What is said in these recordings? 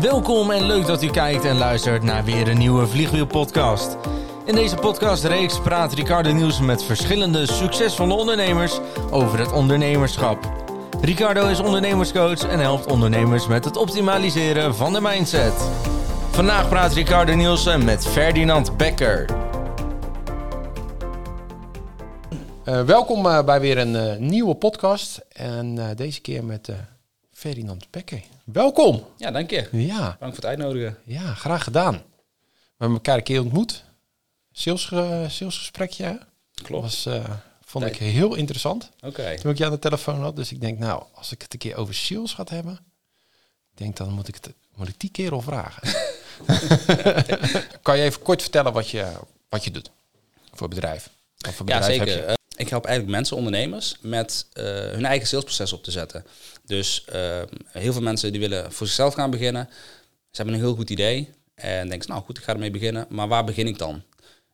Welkom en leuk dat u kijkt en luistert naar weer een nieuwe Vliegwiel-podcast. In deze podcastreeks praat Ricardo Nielsen met verschillende succesvolle ondernemers over het ondernemerschap. Ricardo is ondernemerscoach en helpt ondernemers met het optimaliseren van de mindset. Vandaag praat Ricardo Nielsen met Ferdinand Becker. Uh, welkom uh, bij weer een uh, nieuwe podcast. En deze keer met Ferdinand Becker. Welkom. Ja, dank je. Ja. Dank voor het uitnodigen. Ja, graag gedaan. We hebben elkaar een keer ontmoet. Sales, salesgesprekje. Klopt. Was, vond ik heel interessant. Oké. Toen ik je aan de telefoon had. Dus ik denk, nou, als ik het een keer over sales gaat hebben, denk dan moet ik, het, moet ik die kerel vragen. kan je even kort vertellen wat je, wat je doet voor bedrijf? Wat voor bedrijf ja, zeker. Heb je? ik help eigenlijk mensen, ondernemers, met uh, hun eigen salesproces op te zetten. Dus uh, heel veel mensen die willen voor zichzelf gaan beginnen. Ze hebben een heel goed idee en denken, nou goed, ik ga ermee beginnen. Maar waar begin ik dan?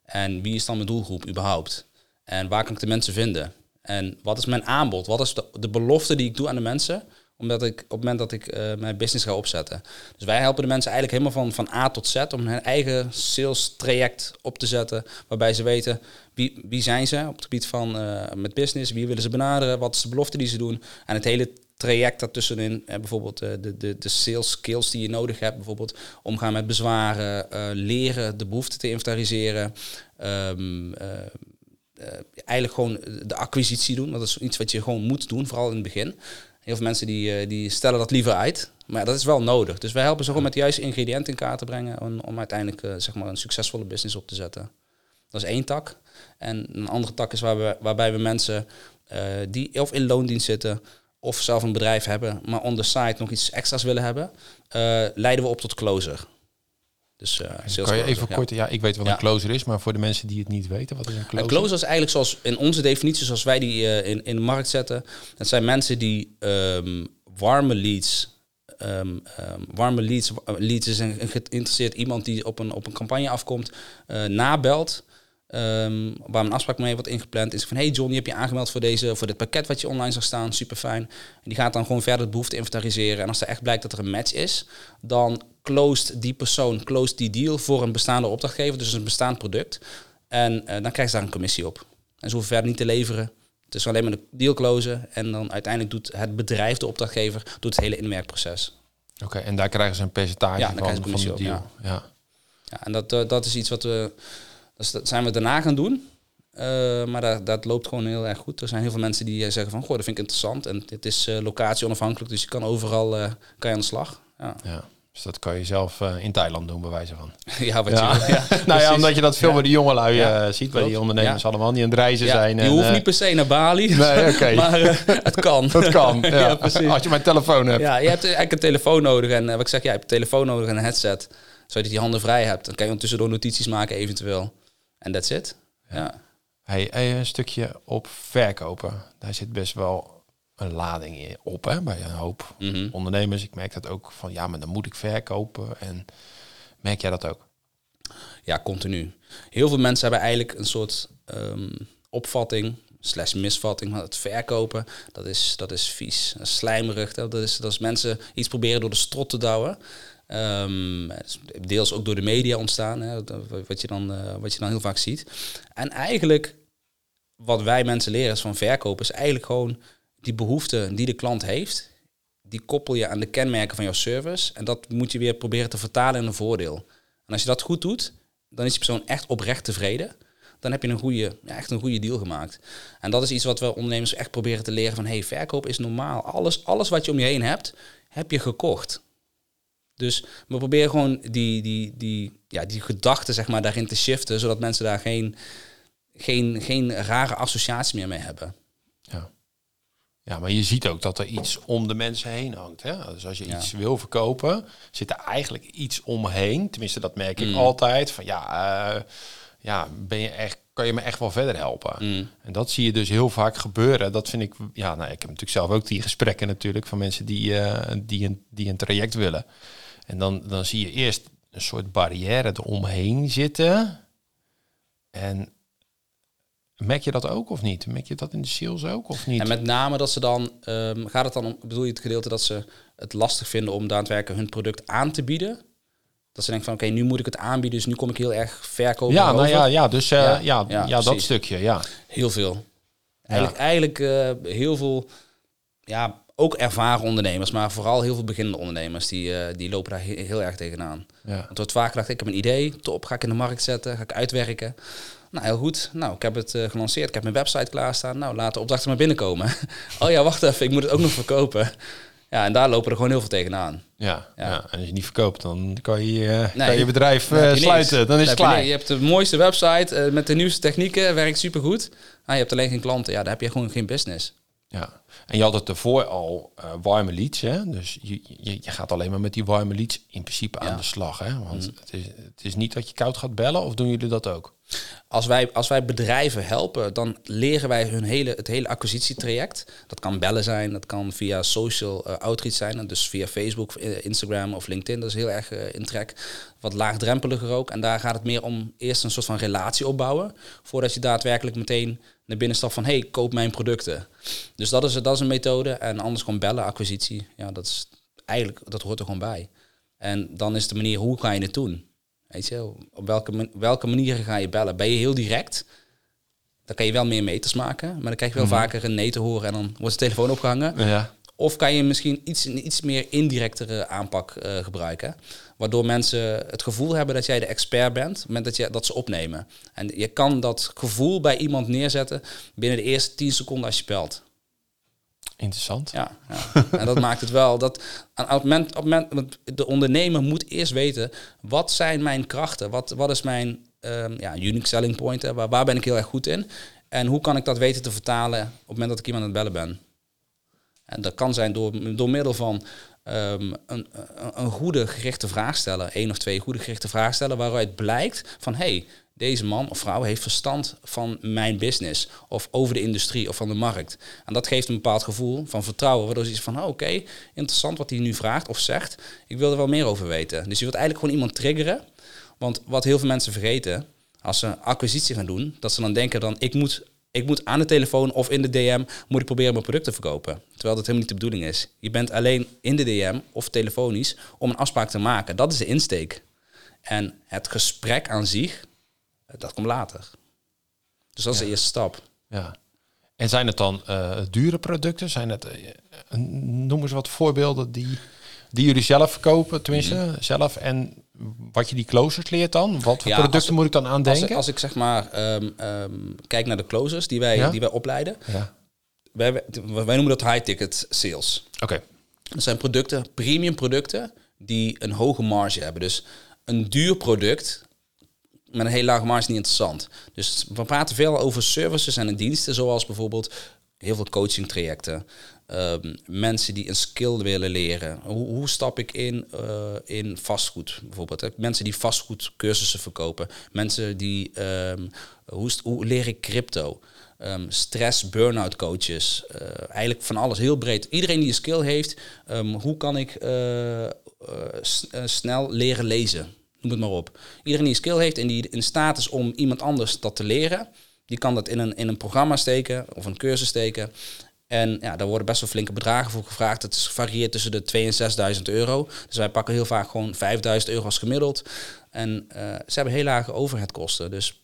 En wie is dan mijn doelgroep überhaupt? En waar kan ik de mensen vinden? En wat is mijn aanbod? Wat is de, belofte die ik doe aan de mensen? Omdat ik op het moment dat ik uh, mijn business ga opzetten. Dus wij helpen de mensen eigenlijk helemaal van, van A tot Z om hun eigen sales traject op te zetten. Waarbij ze weten wie, wie zijn ze op het gebied van uh, met business, wie willen ze benaderen, wat is de belofte die ze doen. En het hele traject daartussenin, uh, bijvoorbeeld de, de, de sales skills die je nodig hebt, bijvoorbeeld omgaan met bezwaren, leren de behoeften te inventariseren. Um, eigenlijk gewoon de acquisitie doen. Dat is iets wat je gewoon moet doen, vooral in het begin. Heel veel mensen die, die stellen dat liever uit. Maar dat is wel nodig. Dus wij helpen ze gewoon met de juiste ingrediënten in kaart te brengen om, om uiteindelijk zeg maar een succesvolle business op te zetten. Dat is één tak. En een andere tak is waar we, waarbij we mensen uh, die of in loondienst zitten of zelf een bedrijf hebben, maar on the side nog iets extra's willen hebben, uh, leiden we op tot closer. Dus, uh, kan je even ja. kort, ja, ik weet wat ja. een closer is, maar voor de mensen die het niet weten, wat is een closer? Een closer is eigenlijk zoals in onze definitie, zoals wij die uh, in, in de markt zetten. Dat zijn mensen die um, warme leads, um, um, warme leads, leads is een, een geïnteresseerd iemand die op een, op een campagne afkomt, uh, nabelt. Um, waar een afspraak mee wordt ingepland, is van hey John, je hebt je aangemeld voor, deze, voor dit pakket wat je online zag staan, super fijn. En die gaat dan gewoon verder de behoefte inventariseren. En als er echt blijkt dat er een match is, dan closed die persoon, closed die deal voor een bestaande opdrachtgever, dus een bestaand product. En uh, dan krijgt ze daar een commissie op. En ze hoeven verder niet te leveren. Het is alleen maar de deal closen en dan uiteindelijk doet het bedrijf, de opdrachtgever, doet het hele inwerkproces. Oké, okay, en daar krijgen ze een percentage ja, van, van de op, deal. Ja. ja. ja en dat, uh, dat is iets wat we dus dat zijn we daarna gaan doen. Uh, maar dat, dat, loopt gewoon heel erg goed. Er zijn heel veel mensen die zeggen van, goh, dat vind ik interessant. En dit is uh, locatie onafhankelijk, dus je kan overal uh, kan je aan de slag. Ja. ja. Dus dat kan je zelf in Thailand doen, bij wijze van. ja, wat ja. je. Ja, nou ja, omdat je dat veel bij de jongelui ziet, bij die ondernemers allemaal die aan het reizen zijn. Je en, hoeft niet per se naar Bali, nee, okay. maar het kan. dat kan. Als je mijn telefoon hebt. Ja, je hebt eigenlijk een telefoon nodig. En wat ik zeg, ja, je hebt een telefoon nodig en een headset. Zodat je die handen vrij hebt. Dan kan je ondertussen door notities maken eventueel. En that's it. Ja. Hey, een stukje op verkopen. Daar zit best wel een lading op hè, bij een hoop mm -hmm. ondernemers. Ik merk dat ook van ja, maar dan moet ik verkopen. En merk jij dat ook? Ja, continu. Heel veel mensen hebben eigenlijk een soort um, opvatting slash misvatting van het verkopen. Dat is, dat is vies, dat is slijmerig. Dat is, dat is mensen iets proberen door de strot te douwen. Um, deels ook door de media ontstaan, hè, wat, je dan, uh, wat je dan heel vaak ziet. En eigenlijk, wat wij mensen leren is van verkopen, is eigenlijk gewoon die behoefte die de klant heeft, die koppel je aan de kenmerken van jouw service. En dat moet je weer proberen te vertalen in een voordeel. En als je dat goed doet, dan is die persoon echt oprecht tevreden. Dan heb je een goede, ja, echt een goede deal gemaakt. En dat is iets wat we ondernemers echt proberen te leren van... hey, verkoop is normaal. Alles, alles wat je om je heen hebt, heb je gekocht. Dus we proberen gewoon die, die, die, ja, die gedachten zeg maar, daarin te shiften, zodat mensen daar geen, geen, geen rare associatie meer mee hebben. Ja. ja, maar je ziet ook dat er iets om de mensen heen hangt. Hè? Dus als je ja. iets wil verkopen, zit er eigenlijk iets omheen. Tenminste, dat merk ik Mm. altijd. Van ja, uh, ja ben je echt, kan je me echt wel verder helpen? Mm. En dat zie je dus heel vaak gebeuren. Dat vind ik, ja, nou, ik heb natuurlijk zelf ook die gesprekken natuurlijk van mensen die, uh, die, een, die een traject willen. En dan, dan zie je eerst een soort barrière eromheen zitten. En Merk je dat ook of niet? Merk je dat in de sales ook of niet? En met name dat ze dan, ehm, gaat het dan om, bedoel je het gedeelte dat ze het lastig vinden om daadwerkelijk hun product aan te bieden? Dat ze denken van oké, nu moet ik het aanbieden, dus nu kom ik heel erg verkopen. ja, nou ja, ja, dus eh, ja, Ja, ja, ja, dat stukje, ja. Heel veel. Eigenlijk, eigenlijk eh, heel veel, ja, ook ervaren ondernemers, maar vooral heel veel beginnende ondernemers, die, eh, die lopen daar he- heel erg tegenaan. ja. Want wordt vaak gedacht, ik heb een idee, top, ga ik in de markt zetten, ga ik uitwerken. Nou, heel goed. Nou, ik heb het eh, gelanceerd, ik heb mijn website klaarstaan. Nou, laat de opdrachten maar binnenkomen. oh ja, wacht even, ik moet het ook nog verkopen. Ja, en daar lopen er gewoon heel veel tegenaan. Ja, ja. Ja. en als je niet verkoopt, dan kan je, eh, Nee, kan je bedrijf Dan je sluiten. Dan is het je klaar. niks. Je hebt de mooiste website met de nieuwste technieken, werkt supergoed. Ah, je hebt alleen geen klanten. Ja, daar heb je gewoon geen business. Ja. En je had het ervoor al eh, warme leads, hè? Dus je, je, je gaat alleen maar met die warme leads in principe aan de slag, hè? Want het, is, het is niet dat je koud gaat bellen, of doen jullie dat ook? Als wij, als wij bedrijven helpen, dan leren wij hun hele, het hele acquisitietraject. Dat kan bellen zijn, dat kan via social eh, outreach zijn. Dus via Facebook, eh, Instagram of LinkedIn. Dat is heel erg in trek. Wat laagdrempeliger ook. En daar gaat het meer om eerst een soort van relatie opbouwen. Voordat je daadwerkelijk meteen naar binnen stapt van... hey, koop mijn producten. Dus dat is, dat is een methode. En anders gewoon bellen, acquisitie. Ja, dat is eigenlijk, dat hoort er gewoon bij. En dan is de manier, hoe ga je het doen? Weet je, op welke, welke manieren ga je bellen? Ben je heel direct? Dan kan je wel meer meters maken, maar dan krijg je wel vaker een nee te horen en dan wordt de telefoon opgehangen. Ja. Of kan je misschien iets, een iets meer indirectere aanpak eh, gebruiken, waardoor mensen het gevoel hebben dat jij de expert bent, op het moment dat, je, dat ze opnemen. En je kan dat gevoel bij iemand neerzetten binnen de eerste 10 seconden als je belt. Interessant. Ja, ja. en dat maakt het wel dat op het moment, op het moment de ondernemer moet eerst weten wat zijn mijn krachten, wat, wat is mijn ehm, ja, unique selling point, hè? Waar, waar ben ik heel erg goed in en hoe kan ik dat weten te vertalen op het moment dat ik iemand aan het bellen ben. En dat kan zijn door, door middel van ehm, een, een, goede gerichte vraag stellen, één of twee goede gerichte vragen stellen, waaruit blijkt van hey, deze man of vrouw heeft verstand van mijn business of over de industrie of van de markt. En dat geeft een bepaald gevoel van vertrouwen, waardoor ze iets van oh, oké, interessant wat hij nu vraagt of zegt, ik wil er wel meer over weten. Dus je wilt eigenlijk gewoon iemand triggeren, want wat heel veel mensen vergeten als ze acquisitie gaan doen, dat ze dan denken dan ik moet ik moet aan de telefoon of in de DM moet ik proberen mijn product te verkopen. Terwijl dat helemaal niet de bedoeling is. Je bent alleen in de DM of telefonisch om een afspraak te maken. Dat is de insteek. En het gesprek aan zich, dat komt later. Dus dat is de eerste stap. Ja. En zijn het dan eh, dure producten? Zijn het, eh, noem eens wat voorbeelden die, die jullie zelf verkopen, tenminste zelf. En wat je die closers leert dan? Wat voor. Ja, producten moet ik dan aan Als, denken? ik- als ik zeg maar ehm, ehm, kijk naar de closers die wij, Ja? die wij opleiden. ja. Wij, wij noemen dat high-ticket sales. Oké. Dat zijn producten, premium producten, die een hoge marge hebben. Dus een duur product met een hele lage marge is niet interessant. Dus we praten veel over services en diensten, zoals bijvoorbeeld heel veel coaching trajecten. Ehm, mensen die een skill willen leren. Hoe, hoe stap ik in, eh, in vastgoed bijvoorbeeld? Mensen die vastgoedcursussen verkopen. Mensen die, ehm, hoe, hoe leer ik crypto? Ehm, stress, burn-out coaches. eh, eigenlijk van alles, heel breed. Iedereen die een skill heeft, hoe kan ik eh, snel leren lezen? Noem het maar op. Iedereen die een skill heeft en die in staat is om iemand anders dat te leren, die kan dat in een, in een programma steken of een cursus steken. En ja, daar worden best wel flinke bedragen voor gevraagd. Het varieert tussen de 2.000 en 6.000 euro. Dus wij pakken heel vaak gewoon 5.000 euro als gemiddeld. En eh, ze hebben heel lage overheadkosten. Dus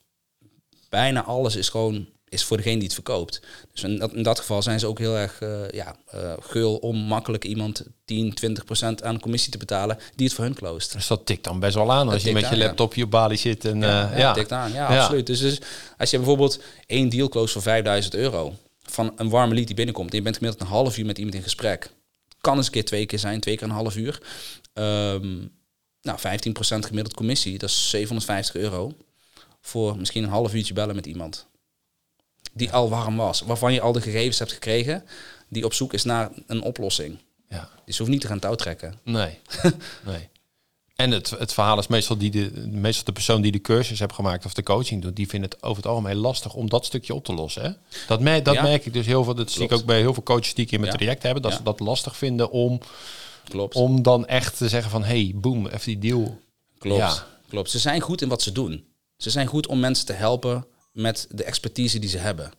bijna alles is gewoon is voor degene die het verkoopt. Dus in dat, in dat geval zijn ze ook heel erg eh, ja, eh, geul om makkelijk iemand 10, 20 procent aan commissie te betalen die het voor hun cloost. Dus dat tikt dan best wel aan als je met je aan, ja. laptopje op balie zit. En, Ja, eh, ja, ja. tikt aan. Ja, Ja. absoluut. Dus, dus als je bijvoorbeeld één deal close voor 5000 euro van een warme lead die binnenkomt en je bent gemiddeld een half uur met iemand in gesprek. Kan eens een keer twee keer zijn, twee keer een half uur. Ehm, nou, 15% gemiddeld commissie, dat is 750 euro. Voor misschien een half uurtje bellen met iemand. Die al warm was. Waarvan je al de gegevens hebt gekregen. Die op zoek is naar een oplossing. Ja. Dus je hoeft niet te gaan touwtrekken. Nee. nee. En het, het verhaal is meestal, die de, meestal de persoon die de cursus heeft gemaakt of de coaching doet, die vindt het over het algemeen lastig om dat stukje op te lossen. Hè? Dat, merk, dat Ja. merk ik dus heel veel. Dat zie ik ook bij heel veel coaches die ik in mijn Ja. traject hebben, dat Ja. ze dat lastig vinden om, Klopt. om dan echt te zeggen van hey, boom, even die deal. Klopt, klopt. Ze zijn goed in wat ze doen. Ze zijn goed om mensen te helpen met de expertise die ze hebben.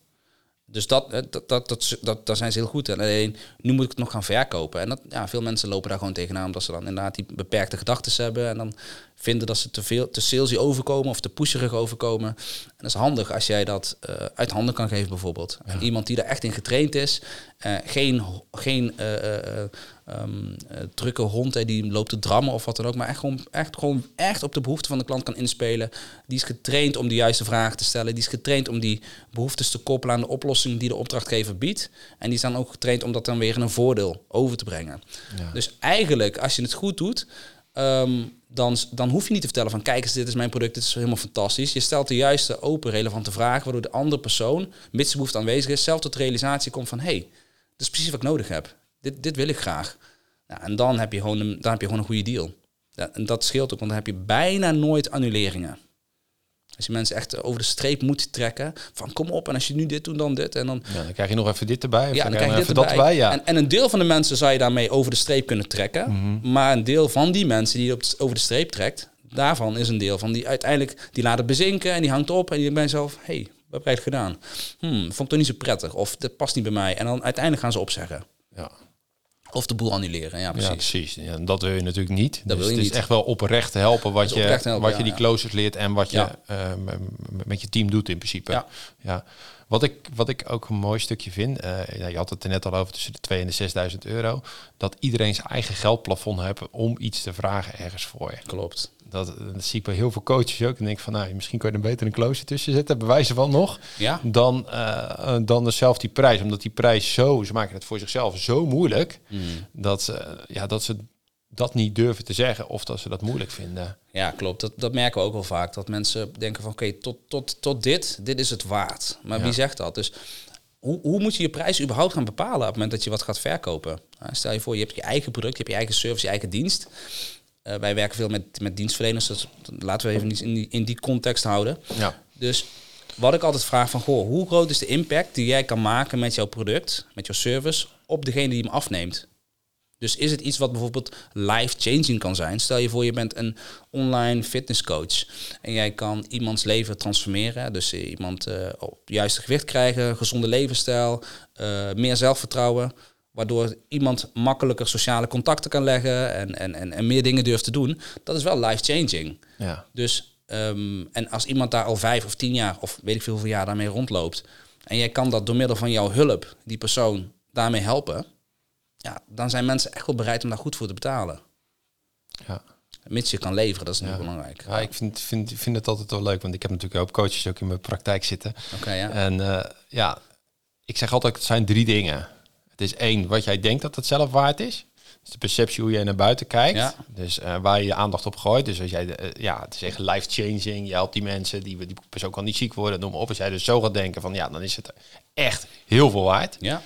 Dus dat, eh, dat, dat, dat, dat, daar zijn ze heel goed in. Alleen nu moet ik het nog gaan verkopen. En dat, ja, veel mensen lopen daar gewoon tegenaan omdat ze dan inderdaad die beperkte gedachten hebben. En dan vinden dat ze te veel te salesy overkomen of te pusherig overkomen. En dat is handig als jij dat uh, uit handen kan geven bijvoorbeeld. En iemand die er echt in getraind is, uh, geen, geen uh, um, drukke hond hè, die loopt te drammen of wat dan ook, maar echt gewoon, echt gewoon echt op de behoeften van de klant kan inspelen. Die is getraind om de juiste vragen te stellen. Die is getraind om die behoeftes te koppelen aan de oplossing die de opdrachtgever biedt. En die is dan ook getraind om dat dan weer in een voordeel over te brengen. Ja. Dus eigenlijk, als je het goed doet, um, dan, dan hoef je niet te vertellen van kijk eens, dit is mijn product, dit is helemaal fantastisch. Je stelt de juiste open, relevante vragen, waardoor de andere persoon, mits de behoefte aanwezig is, zelf tot realisatie komt van hé, hey, dat is precies wat ik nodig heb. Dit, dit wil ik graag. Nou, en dan heb, je gewoon een, dan heb je gewoon een goede deal. En dat scheelt ook, want dan heb je bijna nooit annuleringen. Als je mensen echt over de streep moet trekken. Van kom op, en als je nu dit doet, dan dit. En dan, ja, dan krijg je nog even dit erbij. Ja, dan, krijg je dit erbij. Dat erbij ja. en, en, een deel van de mensen zou je daarmee over de streep kunnen trekken. Mhm. Maar een deel van die mensen die je op over de streep trekt, daarvan is een deel van die uiteindelijk die laat het bezinken en die hangt op en die denkt bij zelf, hé, hey, wat heb ik gedaan? Hmm, vond ik toch niet zo prettig of dat past niet bij mij. En dan uiteindelijk gaan ze opzeggen. Ja. Of de boel annuleren, ja precies. Ja, precies. Ja, dat wil je natuurlijk niet. Dat dus wil je het is echt wel oprecht helpen wat, je, helpen, wat je die closers leert en wat je uh, met je team doet in principe. Ja. ja. Wat, ik, wat ik ook een mooi stukje vind, uh, je had het er net al over tussen de 2 en de 6000 euro, dat iedereen zijn eigen geldplafond heeft om iets te vragen ergens voor je. Klopt. Dat, dat zie ik bij heel veel coaches ook. En denk van, nou, misschien kan je er beter een close tussen zetten, bewijzen van nog, ja. dan, uh, dan zelf die prijs. Omdat die prijs zo, ze maken het voor zichzelf zo moeilijk, mm. dat, uh, ja, dat ze dat niet durven te zeggen of dat ze dat moeilijk vinden. Ja, klopt. Dat, dat merken we ook wel vaak. Dat mensen denken van oké, tot, tot, tot dit, dit is het waard. Maar wie zegt dat? Dus hoe, hoe moet je je prijs überhaupt gaan bepalen op het moment dat je wat gaat verkopen? Nou, stel je voor, je hebt je eigen product, je hebt je eigen service, je eigen dienst. Uh, wij werken veel met, met dienstverleners, dus laten we even niet in die, in die context houden. Ja. Dus wat ik altijd vraag van, goh, hoe groot is de impact die jij kan maken met jouw product, met jouw service, op degene die hem afneemt? Dus is het iets wat bijvoorbeeld life-changing kan zijn? Stel je voor, je bent een online fitnesscoach en jij kan iemands leven transformeren. Dus eh, iemand uh, op juiste gewicht krijgen, gezonde levensstijl, uh, meer zelfvertrouwen. Waardoor iemand makkelijker sociale contacten kan leggen en, en, en, en meer dingen durft te doen. Dat is wel life-changing. Ja. Dus, um, en als iemand daar al vijf of tien jaar of weet ik veel hoeveel jaar daarmee rondloopt. En jij kan dat door middel van jouw hulp, die persoon, daarmee helpen ja, dan zijn mensen echt wel bereid om daar goed voor te betalen. Ja. Mits je kan leveren, dat is natuurlijk belangrijk. Ja, ik vind, vind, vind het altijd wel leuk, want ik heb natuurlijk ook coaches ook in mijn praktijk zitten. Oké, ja. En uh, ja, ik zeg altijd, het zijn drie dingen. Het is één, wat jij denkt dat het zelf waard is. Dus de perceptie hoe je naar buiten kijkt. Ja. Dus uh, waar je je aandacht op gooit. Dus als jij, uh, ja, het is echt life-changing. Je helpt die mensen, die, die persoon kan niet ziek worden, noem maar op. Als jij dus zo gaat denken van, ja, dan is het echt heel veel waard. Ja.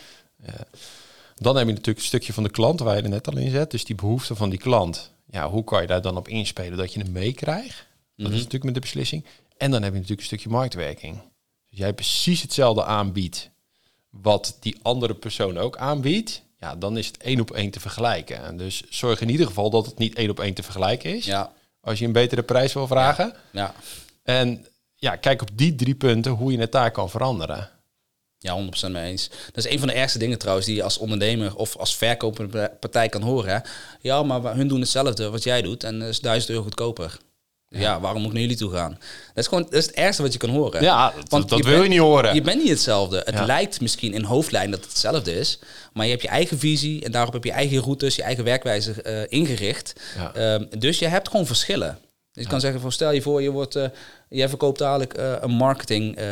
Dan heb je natuurlijk een stukje van de klant waar je er net al in zet. Dus die behoefte van die klant. Ja, hoe kan je daar dan op inspelen dat je hem meekrijgt? Dat is mhm. natuurlijk met de beslissing. En dan heb je natuurlijk een stukje marktwerking. Dus jij precies hetzelfde aanbiedt wat die andere persoon ook aanbiedt. Ja, dan is het één op één te vergelijken. En dus zorg in ieder geval dat het niet één op één te vergelijken is. Ja. Als je een betere prijs wil vragen. Ja. En ja, kijk op die drie punten hoe je het daar kan veranderen. Ja, 100% mee eens. Dat is een van de ergste dingen trouwens die je als ondernemer of als verkopende partij kan horen. Hè? Ja, maar hun doen hetzelfde wat jij doet en dat is 1000 euro goedkoper. Ja. waarom moet ik naar jullie toe gaan? Dat is gewoon dat is het ergste wat je kan horen. Ja, Want dat, wil je niet horen. Je bent niet hetzelfde. Het lijkt misschien in hoofdlijn dat het hetzelfde is, maar je hebt je eigen visie en daarop heb je eigen routes, je eigen werkwijze uh, ingericht. Uh, dus je hebt gewoon verschillen. Dus je kan zeggen, van, stel je voor, je, wordt, uh, jij verkoopt dadelijk uh, een marketing uh,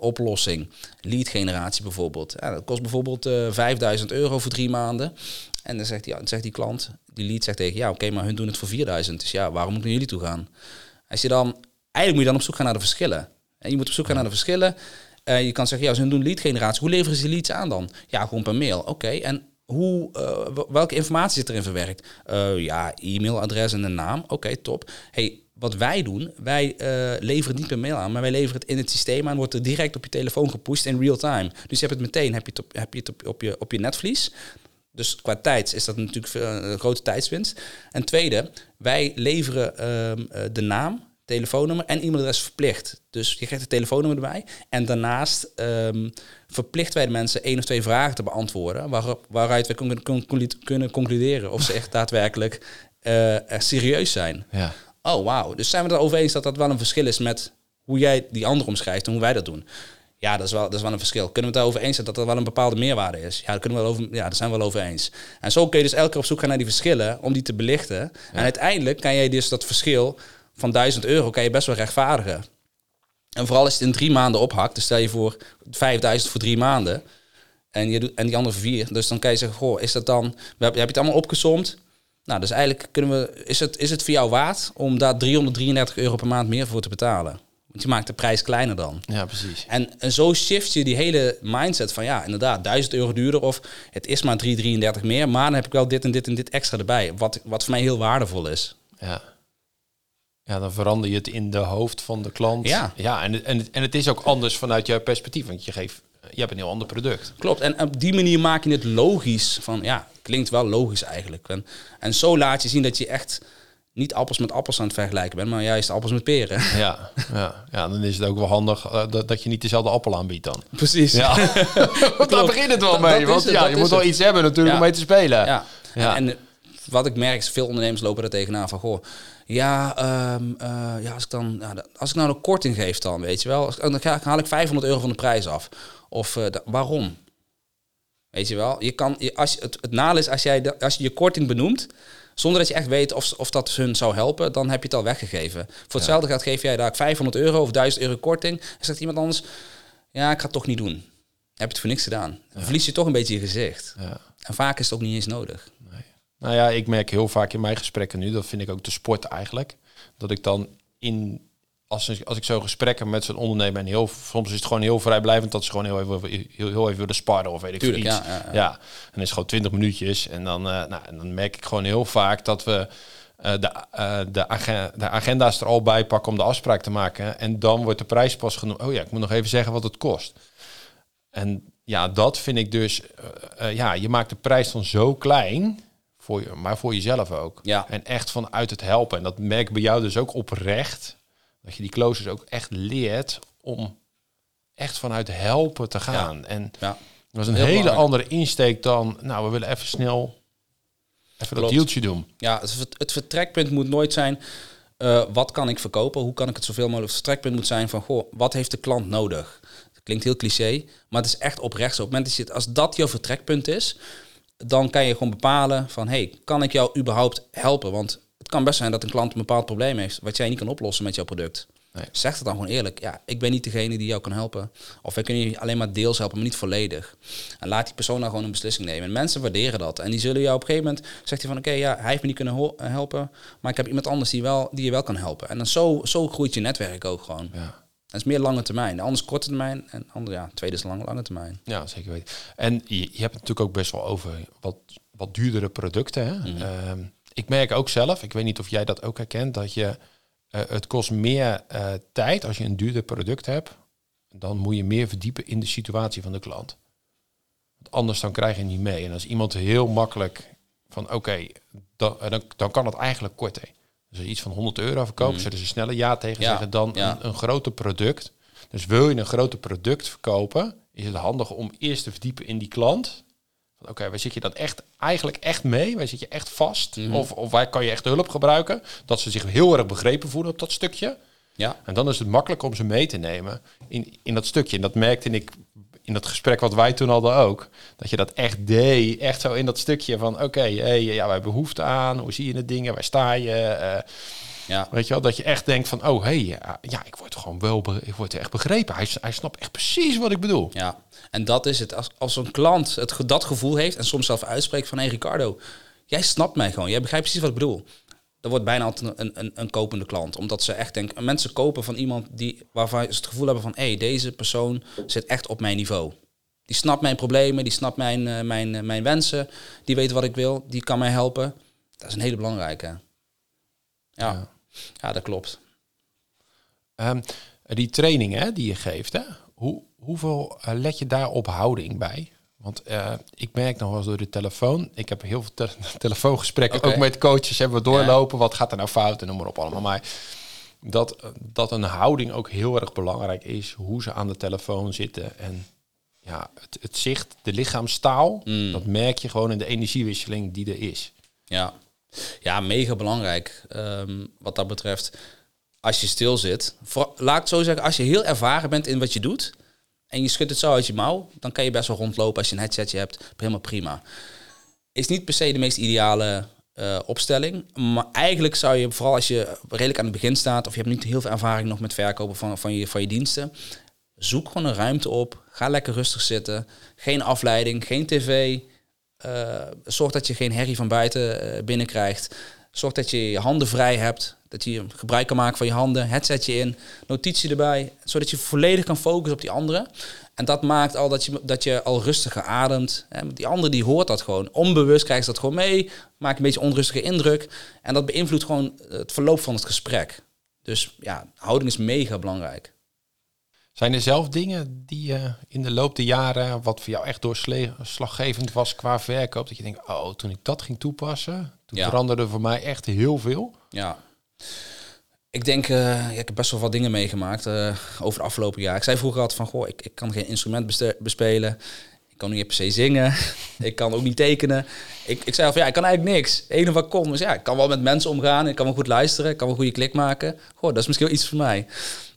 oplossing. Lead generatie bijvoorbeeld. Ja, dat kost bijvoorbeeld 5000 euro voor drie maanden. En dan zegt die, zegt die klant, die lead zegt tegen, ja oké, maar hun doen het voor 4000. Dus ja, waarom moet ik naar jullie toe gaan? Als je dan, eigenlijk moet je dan op zoek gaan naar de verschillen. En je moet op zoek gaan naar de verschillen. je kan zeggen, ja, ze doen lead generatie. Hoe leveren ze leads aan dan? Ja, gewoon per mail. Oké, en hoe, welke informatie zit erin verwerkt? ja, e-mailadres en een naam. Oké, top. Hey, wat wij doen, wij uh, leveren niet per mail aan, maar wij leveren het in het systeem aan, wordt er direct op je telefoon gepusht in real time. Dus je hebt het meteen, heb je het op, heb je, het op, op, je, op je netvlies. Dus qua tijd is dat natuurlijk een grote tijdswinst. En tweede, wij leveren um, de naam, telefoonnummer en e-mailadres verplicht. Dus je krijgt het telefoonnummer erbij. En daarnaast ehm, verplichten wij de mensen één of twee vragen te beantwoorden. Waar, waaruit we kunnen, conclu- kunnen concluderen of ze echt daadwerkelijk eh, er serieus zijn. Ja. Oh, wauw. Dus zijn we het erover eens dat dat wel een verschil is met hoe jij die ander omschrijft en hoe wij dat doen? Ja, dat is wel, dat is wel een verschil. Kunnen we het daarover eens zijn dat er wel een bepaalde meerwaarde is? Ja, daar, kunnen we wel over, ja, daar zijn we wel over eens. En zo kun je dus elke keer op zoek gaan naar die verschillen om die te belichten. En uiteindelijk kan jij dus dat verschil van 1000 euro kan je best wel rechtvaardigen. En vooral als je het in drie maanden ophakt, dus stel je voor 5000 voor drie maanden en, je doet, en die andere vier. Dus dan kan je zeggen, goh, is dat dan, heb je het allemaal opgesomd? Nou, dus eigenlijk kunnen we, is het, is het voor jou waard om daar 333 euro per maand meer voor te betalen? Je maakt de prijs kleiner dan. ja, precies. En, en zo shift je die hele mindset van ja, inderdaad, 1000 euro duurder of het is maar 333 meer, maar dan heb ik wel dit en dit en dit extra erbij. Wat, wat voor mij heel waardevol is. Ja. Ja, dan verander je het in de hoofd van de klant. Ja. ja en, en, en het is ook anders vanuit jouw perspectief. Want je, geeft, je hebt een heel ander product. Klopt. En op die manier maak je het logisch. Van ja, klinkt wel logisch eigenlijk. En, en zo laat je zien dat je echt niet appels met appels aan het vergelijken bent, maar juist appels met peren. Ja, ja, ja dan is het ook wel handig eh, dat, dat je niet dezelfde appel aanbiedt dan. Precies. Ja, want daar begint het wel Dat- mee. dat want het, ja, je moet wel het. iets hebben natuurlijk Ja. om mee te spelen. Ja. Ja. En, en wat ik merk is, veel ondernemers lopen er tegenaan van, goh, ja, ehm, eh, ja als, ik dan, ja, da- als ik nou een korting geef dan, weet je wel, als, dan ga, haal ik 500 euro van de prijs af. Of eh, da- waarom? Weet je wel, je kan, je, als, het, het nadeel is als, jij de, als je je korting benoemt, zonder dat je echt weet of, of dat hun zou helpen, dan heb je het al weggegeven. Voor hetzelfde gaat geef jij daar 500 euro of 1000 euro korting. En zegt iemand anders, ja, ik ga het toch niet doen. Dan heb je het voor niks gedaan. Dan verlies je toch een beetje je gezicht. Ja. En vaak is het ook niet eens nodig. Nou ja, ik merk heel vaak in mijn gesprekken nu, dat vind ik ook de sport eigenlijk, dat ik dan in, als, als ik zo gesprekken met zo'n ondernemer en heel, soms is het gewoon heel vrijblijvend dat ze gewoon heel even, heel, heel even willen sparren of weet ik Tuurlijk, iets. ja, ja, ja. ja, en dan is het gewoon 20 minuutjes en dan, eh, nou, en dan merk ik gewoon heel vaak dat we eh, de, eh, de, agen- de agenda's er al bij pakken om de afspraak te maken en dan wordt de prijs pas genoemd. Oh ja, ik moet nog even zeggen wat het kost. En ja, dat vind ik dus, ja, je maakt de prijs dan zo klein, voor je, maar voor jezelf ook. Ja. En echt vanuit het helpen. En dat merk ik bij jou dus ook oprecht, dat je die closers ook echt leert om echt vanuit helpen te gaan. En Ja. dat is een Heel hele belangrijk. andere insteek dan, nou, we willen even snel even dat Klopt. dealtje doen. Ja, het, vert- het vertrekpunt moet nooit zijn, eh, wat kan ik verkopen? Hoe kan ik het zoveel mogelijk? Het vertrekpunt moet zijn van, goh, wat heeft de klant nodig? Dat klinkt heel cliché, maar het is echt oprecht zo. Op het moment dat als dat jouw vertrekpunt is, dan kan je gewoon bepalen van, hey, kan ik jou überhaupt helpen? Want het kan best zijn dat een klant een bepaald probleem heeft, wat jij niet kan oplossen met jouw product. Nee. Zeg het dan gewoon eerlijk. Ja, ik ben niet degene die jou kan helpen. Of wij kunnen je alleen maar deels helpen, maar niet volledig. En laat die persoon dan gewoon een beslissing nemen. En mensen waarderen dat. En die zullen jou op een gegeven moment zegt hij van oké, ja, hij heeft me niet kunnen eh, helpen, maar ik heb iemand anders die, wel, die je wel kan helpen. En dan zo, zo groeit je netwerk ook gewoon. Ja. Dat is meer lange termijn. De ander is korte termijn en ander ja, tweede is lange, lange termijn. Ja, zeker weten. En je, je hebt het natuurlijk ook best wel over wat, wat duurdere producten. Hè? Mhm. Ehm, ik merk ook zelf, ik weet niet of jij dat ook herkent, dat je eh, het kost meer eh, tijd als je een duurder product hebt. Dan moet je meer verdiepen in de situatie van de klant. Want anders dan krijg je niet mee. En als iemand heel makkelijk van oké, dan, eh, dan, dan kan het eigenlijk korter. Dus als je iets van 100 euro verkoopt, Mhm. zullen ze sneller ja tegen Ja, zeggen dan ja. een, een groter product. Dus wil je een groter product verkopen, is het handig om eerst te verdiepen in die klant. Oké, waar zit je dan echt eigenlijk echt mee? Waar zit je echt vast? Mhm. Of, of waar kan je echt hulp gebruiken? Dat ze zich heel erg begrepen voelen op dat stukje. Ja, En dan is het makkelijk om ze mee te nemen in, in dat stukje. En dat merkte ik in dat gesprek wat wij toen hadden ook. Dat je dat echt deed. Echt zo in dat stukje van oké, hey, ja, wij hebben behoefte aan. Hoe zie je het dingen? Waar sta je? Eh, ja. weet je wel, dat je echt denkt van oh hey, ja, ja, ik word gewoon wel, ik word echt begrepen. Hij, hij snapt echt precies wat ik bedoel. Ja, en dat is het. Als, als een klant het, dat gevoel heeft en soms zelf uitspreekt van... hé hey Ricardo, jij snapt mij gewoon. Jij begrijpt precies wat ik bedoel. Dan wordt bijna altijd een, een, een kopende klant. Omdat ze echt denken... Mensen kopen van iemand die, waarvan ze het gevoel hebben van... hé, hey, deze persoon zit echt op mijn niveau. Die snapt mijn problemen, die snapt mijn, eh, mijn, eh, mijn wensen. Die weet wat ik wil, die kan mij helpen. Dat is een hele belangrijke. Ja, Ja. Ja. dat klopt. Ehm, die training hè, die je geeft, hè, hoe, hoeveel eh, let je daar op houding bij? Want eh, ik merk nog wel eens door de telefoon. Ik heb heel veel te- telefoongesprekken, ook met coaches hebben we doorlopen. Wat gaat er nou fout en noem maar op allemaal. Maar dat, dat een houding ook heel erg belangrijk is. Hoe ze aan de telefoon zitten. En ja, het, het zicht, de lichaamstaal, Mm. dat merk je gewoon in de energiewisseling die er is. Ja, ja mega belangrijk ehm, wat dat betreft. Als je stil zit, laat ik het zo zeggen, als je heel ervaren bent in wat je doet en je schudt het zo uit je mouw, dan kan je best wel rondlopen als je een headsetje hebt. Helemaal prima. Is niet per se de meest ideale eh, opstelling, maar eigenlijk zou je, vooral als je redelijk aan het begin staat of je hebt niet heel veel ervaring nog met verkopen van, van, je, van je diensten, zoek gewoon een ruimte op. Ga lekker rustig zitten. Geen afleiding, geen tv. Eh, zorg dat je geen herrie van buiten eh, binnenkrijgt. Zorg dat je je handen vrij hebt. Dat je gebruik kan maken van je handen. Headsetje in, notitie erbij. Zodat je volledig kan focussen op die andere. En dat maakt al dat je, dat je al rustiger ademt. Die andere die hoort dat gewoon. Onbewust krijgt ze dat gewoon mee. Maakt een beetje onrustige indruk. En dat beïnvloedt gewoon het verloop van het gesprek. Dus ja, houding is mega belangrijk. Zijn er zelf dingen die je in de loop der jaren, wat voor jou echt doorslaggevend was qua verkoop, dat je denkt, oh, toen ik dat ging toepassen, toen Ja. veranderde voor mij echt heel veel. Ja. Ik denk, eh, ja, ik heb best wel wat dingen meegemaakt eh, over de afgelopen jaar. Ik zei vroeger altijd van, goh, ik, ik kan geen instrument bespelen. Ik kan niet per se zingen. ik kan ook niet tekenen. Ik, ik zei al van, ja, ik kan eigenlijk niks. Het enige wat kon was, ja, ik kan wel met mensen omgaan. Ik kan wel goed luisteren. Ik kan wel een goede klik maken. Goh, dat is misschien wel iets voor mij.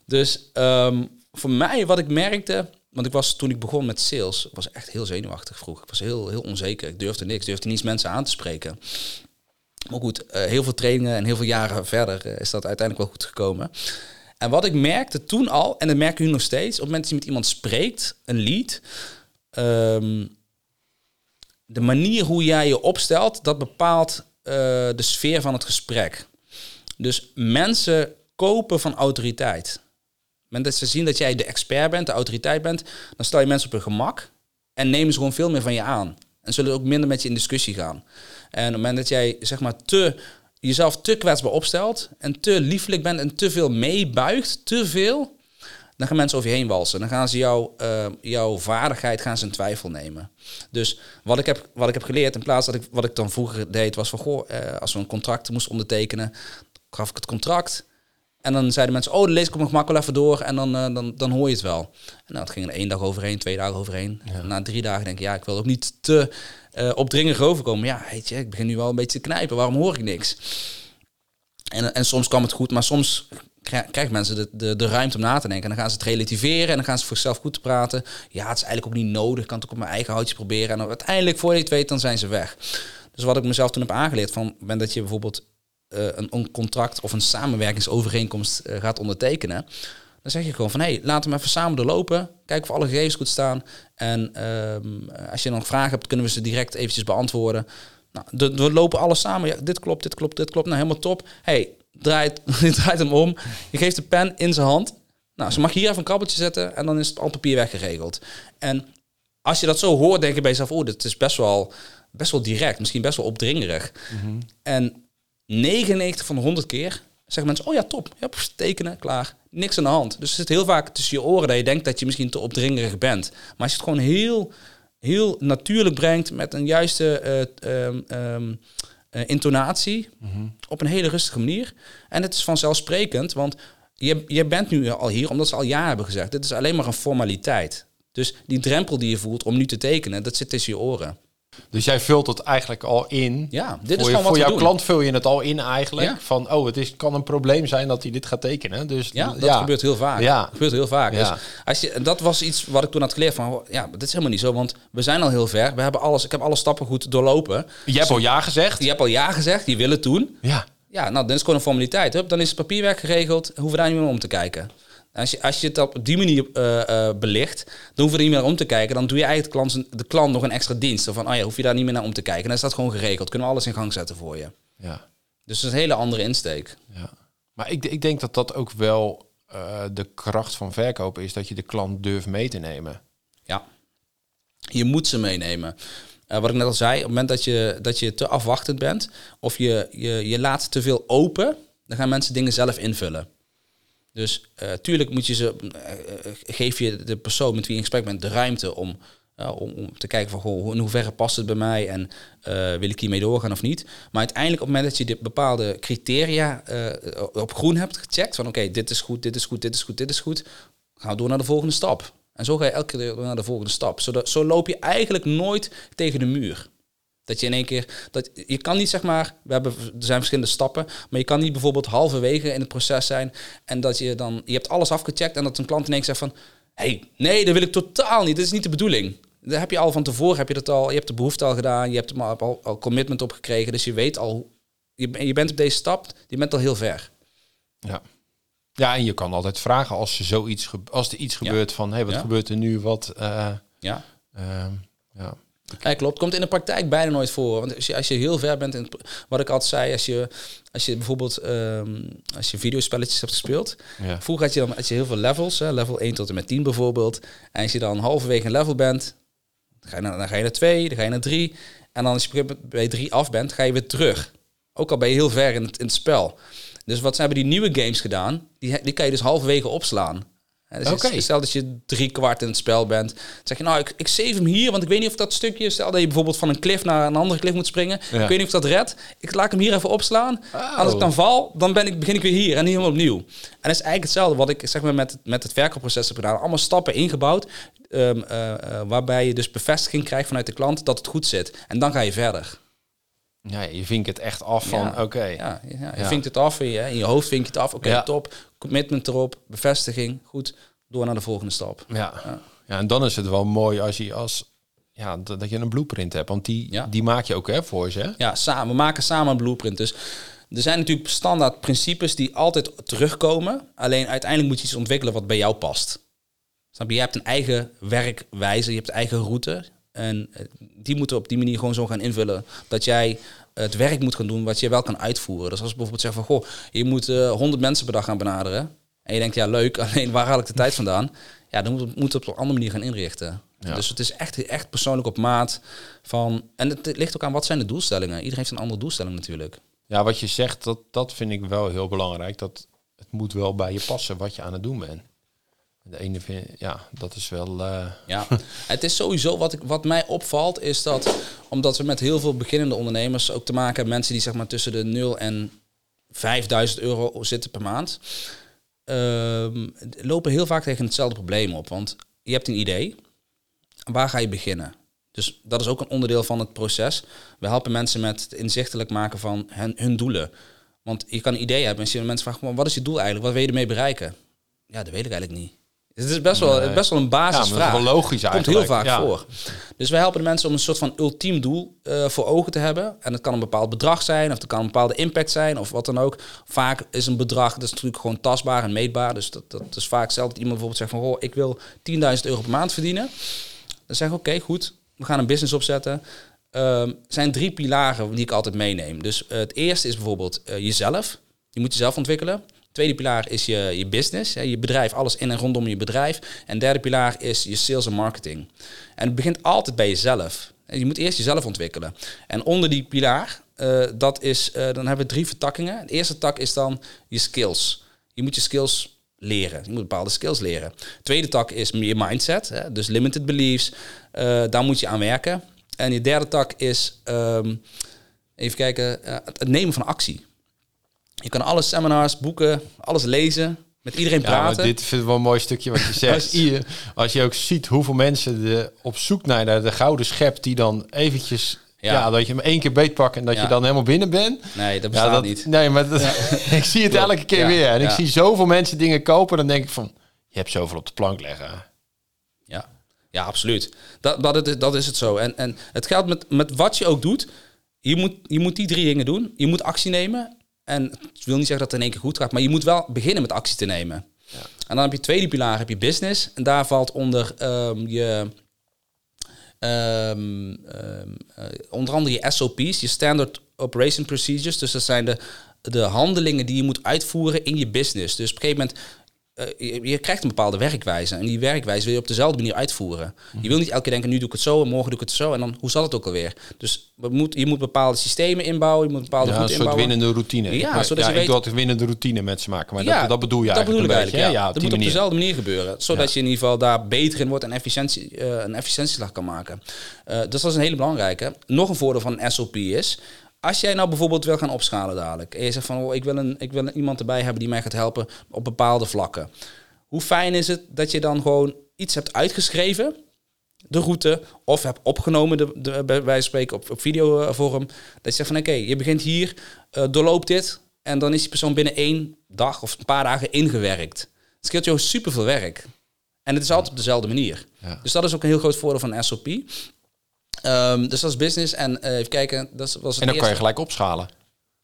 Dus ehm, voor mij, wat ik merkte... Want ik was toen ik begon met sales, was echt heel zenuwachtig vroeger. Ik was heel, heel onzeker. Ik durfde niks. Ik durfde niet eens mensen aan te spreken. Maar goed, eh, heel veel trainingen en heel veel jaren verder eh, is dat uiteindelijk wel goed gekomen. En wat ik merkte toen al, en dat merk ik nu nog steeds, op het moment dat je met iemand spreekt, een lead, ehm, de manier hoe jij je opstelt, dat bepaalt eh, de sfeer van het gesprek. Dus mensen kopen van autoriteit. Moment dat ze zien dat jij de expert bent, de autoriteit bent, dan stel je mensen op hun gemak en nemen ze gewoon veel meer van je aan. En zullen ook minder met je in discussie gaan. En op het moment dat jij zeg maar te, jezelf te kwetsbaar opstelt en te liefelijk bent en te veel meebuigt, te veel, dan gaan mensen over je heen walsen. Dan gaan ze jou, eh, jouw vaardigheid gaan ze in twijfel nemen. Dus wat ik, heb, wat ik heb geleerd, in plaats dat ik wat ik dan vroeger deed, was van goh, eh, als we een contract moesten ondertekenen, gaf ik het contract. En dan zeiden mensen, oh, dan lees ik nog makkelijk even door en dan, eh, dan, dan hoor je het wel. En het ging er één dag overheen, twee dagen overheen. Na drie dagen denk ik, ja, ik wil ook niet te eh opdringerig overkomen. Ja, weet je, ik begin nu wel een beetje te knijpen. Waarom hoor ik niks? En, en soms kwam het goed, maar soms krij- krijgen mensen de, de, de ruimte om na te denken. En dan gaan ze het relativeren en dan gaan ze voor zichzelf goed te praten. Ja, het is eigenlijk ook niet nodig. Ik kan het ook op mijn eigen houtje proberen. En dan uiteindelijk, voor je het weet, dan zijn ze weg. Dus wat ik mezelf toen heb aangeleerd, van op moment dat je bijvoorbeeld een, een contract of een samenwerkingsovereenkomst eh, gaat ondertekenen, dan zeg je gewoon van, hé, hey, laten we even samen doorlopen. Kijken of alle gegevens goed staan. En ehm, als je nog vragen hebt, kunnen we ze direct eventjes beantwoorden. Nou, we lopen alles samen. Ja, dit klopt, dit klopt, dit klopt. Nou, helemaal top. hey, draait, draait hem om. Je geeft de pen in zijn hand. Nou, ze mag hier even een krabbeltje zetten en dan is het al papier weggeregeld. En als je dat zo hoort, denk je bij jezelf, oh, dit is best wel, best wel direct, misschien best wel opdringerig. En 99 van de 100 keer zeggen mensen, oh ja, top, ja, pff, tekenen, klaar, niks aan de hand. Dus het zit heel vaak tussen je oren dat je denkt dat je misschien te opdringerig bent. Maar als je het gewoon heel, heel natuurlijk brengt met een juiste eh, ehm, ehm, eh, intonatie, op een hele rustige manier. En het is vanzelfsprekend, want je, je bent nu al hier omdat ze al ja hebben gezegd. Dit is alleen maar een formaliteit. Dus die drempel die je voelt om nu te tekenen, dat zit tussen je oren. Dus jij vult het eigenlijk al in. Ja, dit is voor je, gewoon wat voor jouw doen. klant vul je het al in eigenlijk. Ja. Van, oh, het is, kan een probleem zijn dat hij dit gaat tekenen. Dus Ja, dat gebeurt heel vaak. Ja. Dat gebeurt heel vaak. Dus als je, dat was iets wat ik toen had geleerd van, ja, dit is helemaal niet zo, want we zijn al heel ver. We hebben alles, ik heb alle stappen goed doorlopen. Je hebt al ja gezegd. Je hebt al ja gezegd, die willen toen. Ja. Ja, nou, dan is het gewoon een formaliteit. Hup, dan is het papierwerk geregeld, hoeven we daar niet meer om te kijken. Als je, als je het op die manier eh, eh, belicht, dan hoeven we er niet meer om te kijken. Dan doe je eigenlijk de klant, de klant nog een extra dienst. Van, oh ja, hoef je daar niet meer naar om te kijken. Dan is dat gewoon geregeld. Kunnen we alles in gang zetten voor je. ja. Dus dat is een hele andere insteek. Ja. Maar ik, ik denk dat dat ook wel eh, de kracht van verkopen is. Dat je de klant durft mee te nemen. Ja, je moet ze meenemen. Wat ik net al zei, op het moment dat je, dat je te afwachtend bent of je, je, je laat te veel open, dan gaan mensen dingen zelf invullen. Dus eh, tuurlijk moet je ze, eh, eh, geef je de persoon met wie je in gesprek bent de ruimte om, Uh, om, om, te kijken van goh, in hoeverre past het bij mij en uh, wil ik hiermee doorgaan of niet. Maar uiteindelijk op het moment dat je de bepaalde criteria uh, op groen hebt gecheckt, van oké, dit is goed, dit is goed, dit is goed, dit is goed, we door naar de volgende stap. En zo ga je elke keer naar de volgende stap. Zodat, zo loop je eigenlijk nooit tegen de muur. Dat je in één keer, dat, je kan niet zeg maar, we hebben, er zijn verschillende stappen, maar je kan niet bijvoorbeeld halverwege in het proces zijn en dat je dan, je hebt alles afgecheckt en dat een klant in één keer zegt van, hey, nee, dat wil ik totaal niet, dat is niet de bedoeling. Daar heb je al van tevoren, heb je dat al, je hebt de behoefte al gedaan, je hebt er al, al commitment op gekregen, dus je weet al, je, je bent op deze stap, je bent al heel ver. Ja. Ja, en je kan altijd vragen als er zoiets als er iets gebeurt van, hé, hey, wat gebeurt er nu? Wat, uh, ja. Uh, ja. Ja, klopt. Komt in de praktijk bijna nooit voor. Want als je, als je heel ver bent in wat ik altijd zei, als je, als je bijvoorbeeld um, als je videospelletjes hebt gespeeld. Ja. Vroeger had je dan had je heel veel levels, hè, level 1 tot en met 10 bijvoorbeeld. En als je dan halverwege een level bent, dan ga je naar, dan ga je naar 2, dan ga je naar 3. En dan als je bij 3 af bent, ga je weer terug. Ook al ben je heel ver in het, in het spel. Dus wat hebben die nieuwe games gedaan? Die, die kan je dus halverwege opslaan. Dus. Stel dat je drie kwart in het spel bent. Dan zeg je, nou, ik, ik save hem hier, want ik weet niet of dat stukje... Stel dat je bijvoorbeeld van een cliff naar een andere cliff moet springen. Ja. Ik weet niet of dat redt. Ik laat hem hier even opslaan. Oh. Als ik dan val, dan ben ik, begin ik weer hier en helemaal opnieuw. En dat is eigenlijk hetzelfde wat ik zeg maar, met, met het verkoopproces heb gedaan. Allemaal stappen ingebouwd, um, uh, uh, waarbij je dus bevestiging krijgt vanuit de klant dat het goed zit. En dan ga je verder. Ja, je vinkt het echt af van, Ja. oké. Ja, ja, je vinkt het af in je, in je hoofd, vink je het af. Oké, top. Commitment erop, bevestiging, goed. Door naar de volgende stap. Ja. Ja. ja, en dan is het wel mooi als je als ja, dat, je een blueprint hebt, want die, Ja. die maak je ook hè, voor ze. Ja, samen. We maken samen een blueprint. Dus er zijn natuurlijk standaard principes die altijd terugkomen. Alleen uiteindelijk moet je iets ontwikkelen wat bij jou past. Snap je? Je hebt een eigen werkwijze, je hebt eigen route. En eh, die moeten we op die manier gewoon zo gaan invullen. Dat jij het werk moet gaan doen wat je wel kan uitvoeren. Dus als je bijvoorbeeld zegt van... Goh, je moet eh 100 mensen per dag gaan benaderen. En je denkt, ja leuk, alleen waar haal ik de tijd vandaan? Ja, dan moet moet het op een andere manier gaan inrichten. Ja. Dus het is echt, echt persoonlijk op maat van... En het ligt ook aan wat zijn de doelstellingen. Iedereen heeft een andere doelstelling natuurlijk. Ja, wat je zegt, dat, dat vind ik wel heel belangrijk. Dat het moet wel bij je passen wat je aan het doen bent. De ene ja, dat is wel. eh, Ja, het is sowieso wat, ik, wat mij opvalt, is dat omdat we met heel veel beginnende ondernemers ook te maken hebben, mensen die zeg maar tussen de 0 en 5000 euro zitten per maand, ehm, lopen heel vaak tegen hetzelfde probleem op. Want je hebt een idee, waar ga je beginnen? Dus dat is ook een onderdeel van het proces. We helpen mensen met het inzichtelijk maken van hun, doelen. Want je kan een idee hebben en mensen "Maar wat is je doel eigenlijk? Wat wil je ermee bereiken? Ja, dat weet ik eigenlijk niet. Dus het is best wel, Nee. best wel een ja, basisvraag. dat is wel logisch Komt heel vaak ja. voor. Dus wij helpen de mensen om een soort van ultiem doel eh, voor ogen te hebben. En het kan een bepaald bedrag zijn, of het kan een bepaalde impact zijn, of wat dan ook. Vaak is een bedrag, dat is natuurlijk gewoon tastbaar en meetbaar. Dus dat, dat is vaak zelf dat iemand bijvoorbeeld zegt van, oh, ik wil 10.000 euro per maand verdienen. Dan zeg ik, oké, goed, we gaan een business opzetten. Er zijn drie pilaren die ik altijd meeneem. Dus eh, het eerste is bijvoorbeeld eh, jezelf. Je moet jezelf ontwikkelen. Tweede pilaar is je, je business, je bedrijf, alles in en rondom je bedrijf. En derde pilaar is je sales en marketing. En het begint altijd bij jezelf. Je moet eerst jezelf ontwikkelen. En onder die pilaar, eh, dat is, eh, dan hebben we drie vertakkingen. De eerste tak is dan je skills. Je moet je skills leren. Je moet bepaalde skills leren. Tweede tak is je mindset, hè, dus limited beliefs. Eh, daar moet je aan werken. En je derde tak is, ehm, even kijken, het nemen van actie. Je kan alle seminars, boeken, alles lezen, met iedereen Ja, praten. dit vind ik wel een mooi stukje wat je zegt. Als- je ook ziet hoeveel mensen de, op zoek naar de, de gouden schep die dan eventjes... Ja. Ja. dat je hem één keer beetpakt en dat Ja. je dan helemaal binnen bent. Nee, dat Ja, bestaat dat, niet. Nee, maar dat, ik zie het elke keer Ja, weer. En ik ja. zie zoveel mensen dingen kopen. Dan denk ik van, je hebt zoveel op de plank leggen. Ja, ja absoluut. Dat, dat, het- dat is het zo. En, en het geldt met, met wat je ook doet. Je moet, je moet die drie dingen doen. Je moet actie nemen. En het wil niet zeggen dat het in één keer goed gaat, maar je moet wel beginnen met actie te nemen. En dan heb je tweede pilaar, heb je business. En daar valt onder ehm, je. ehm, ehm, eh, onder andere je SOP's, je Standard Operation Procedures. Dus dat zijn de, de handelingen die je moet uitvoeren in je business. Dus op een gegeven moment je, je krijgt een bepaalde werkwijze. En die werkwijze wil je op dezelfde manier uitvoeren. Je wil niet elke keer denken, nu doe ik het zo en morgen doe ik het zo. En dan, hoe zat het ook alweer? Dus moet, je moet bepaalde systemen inbouwen, je moet bepaalde Ja, een soort inbouwen. winnende routine. Ja, ik, zodat ja, je ik weet- doe altijd winnende routine met ze maken. Maar Ja, dat, dat bedoel je dat eigenlijk bedoel ik een beetje. eigenlijk, ja. Dat moet op dezelfde manier gebeuren. Zodat je in ieder geval daar beter in wordt en efficiëntie, eh, een efficiëntieslag kan maken. Eh, dus dat is een hele belangrijke. Nog een voordeel van een SOP is... Als jij nou bijvoorbeeld wil gaan opschalen dadelijk... en je zegt van, oh, ik, wil een, ik wil iemand erbij hebben die mij gaat helpen op bepaalde vlakken. Hoe fijn is het dat je dan gewoon iets hebt uitgeschreven... de route, of hebt opgenomen, de, de, bij wijze van spreken, op, op videovorm. Dat je zegt van, oké, je begint hier, eh doorloop dit... en dan is die persoon binnen één dag of een paar dagen ingewerkt. Het scheelt je superveel werk. En het is altijd op dezelfde manier. Ja. Dus dat is ook een heel groot voordeel van SOP. Ehm, dus dat is business. En eh, even kijken, dat was het En dan kan je gelijk opschalen.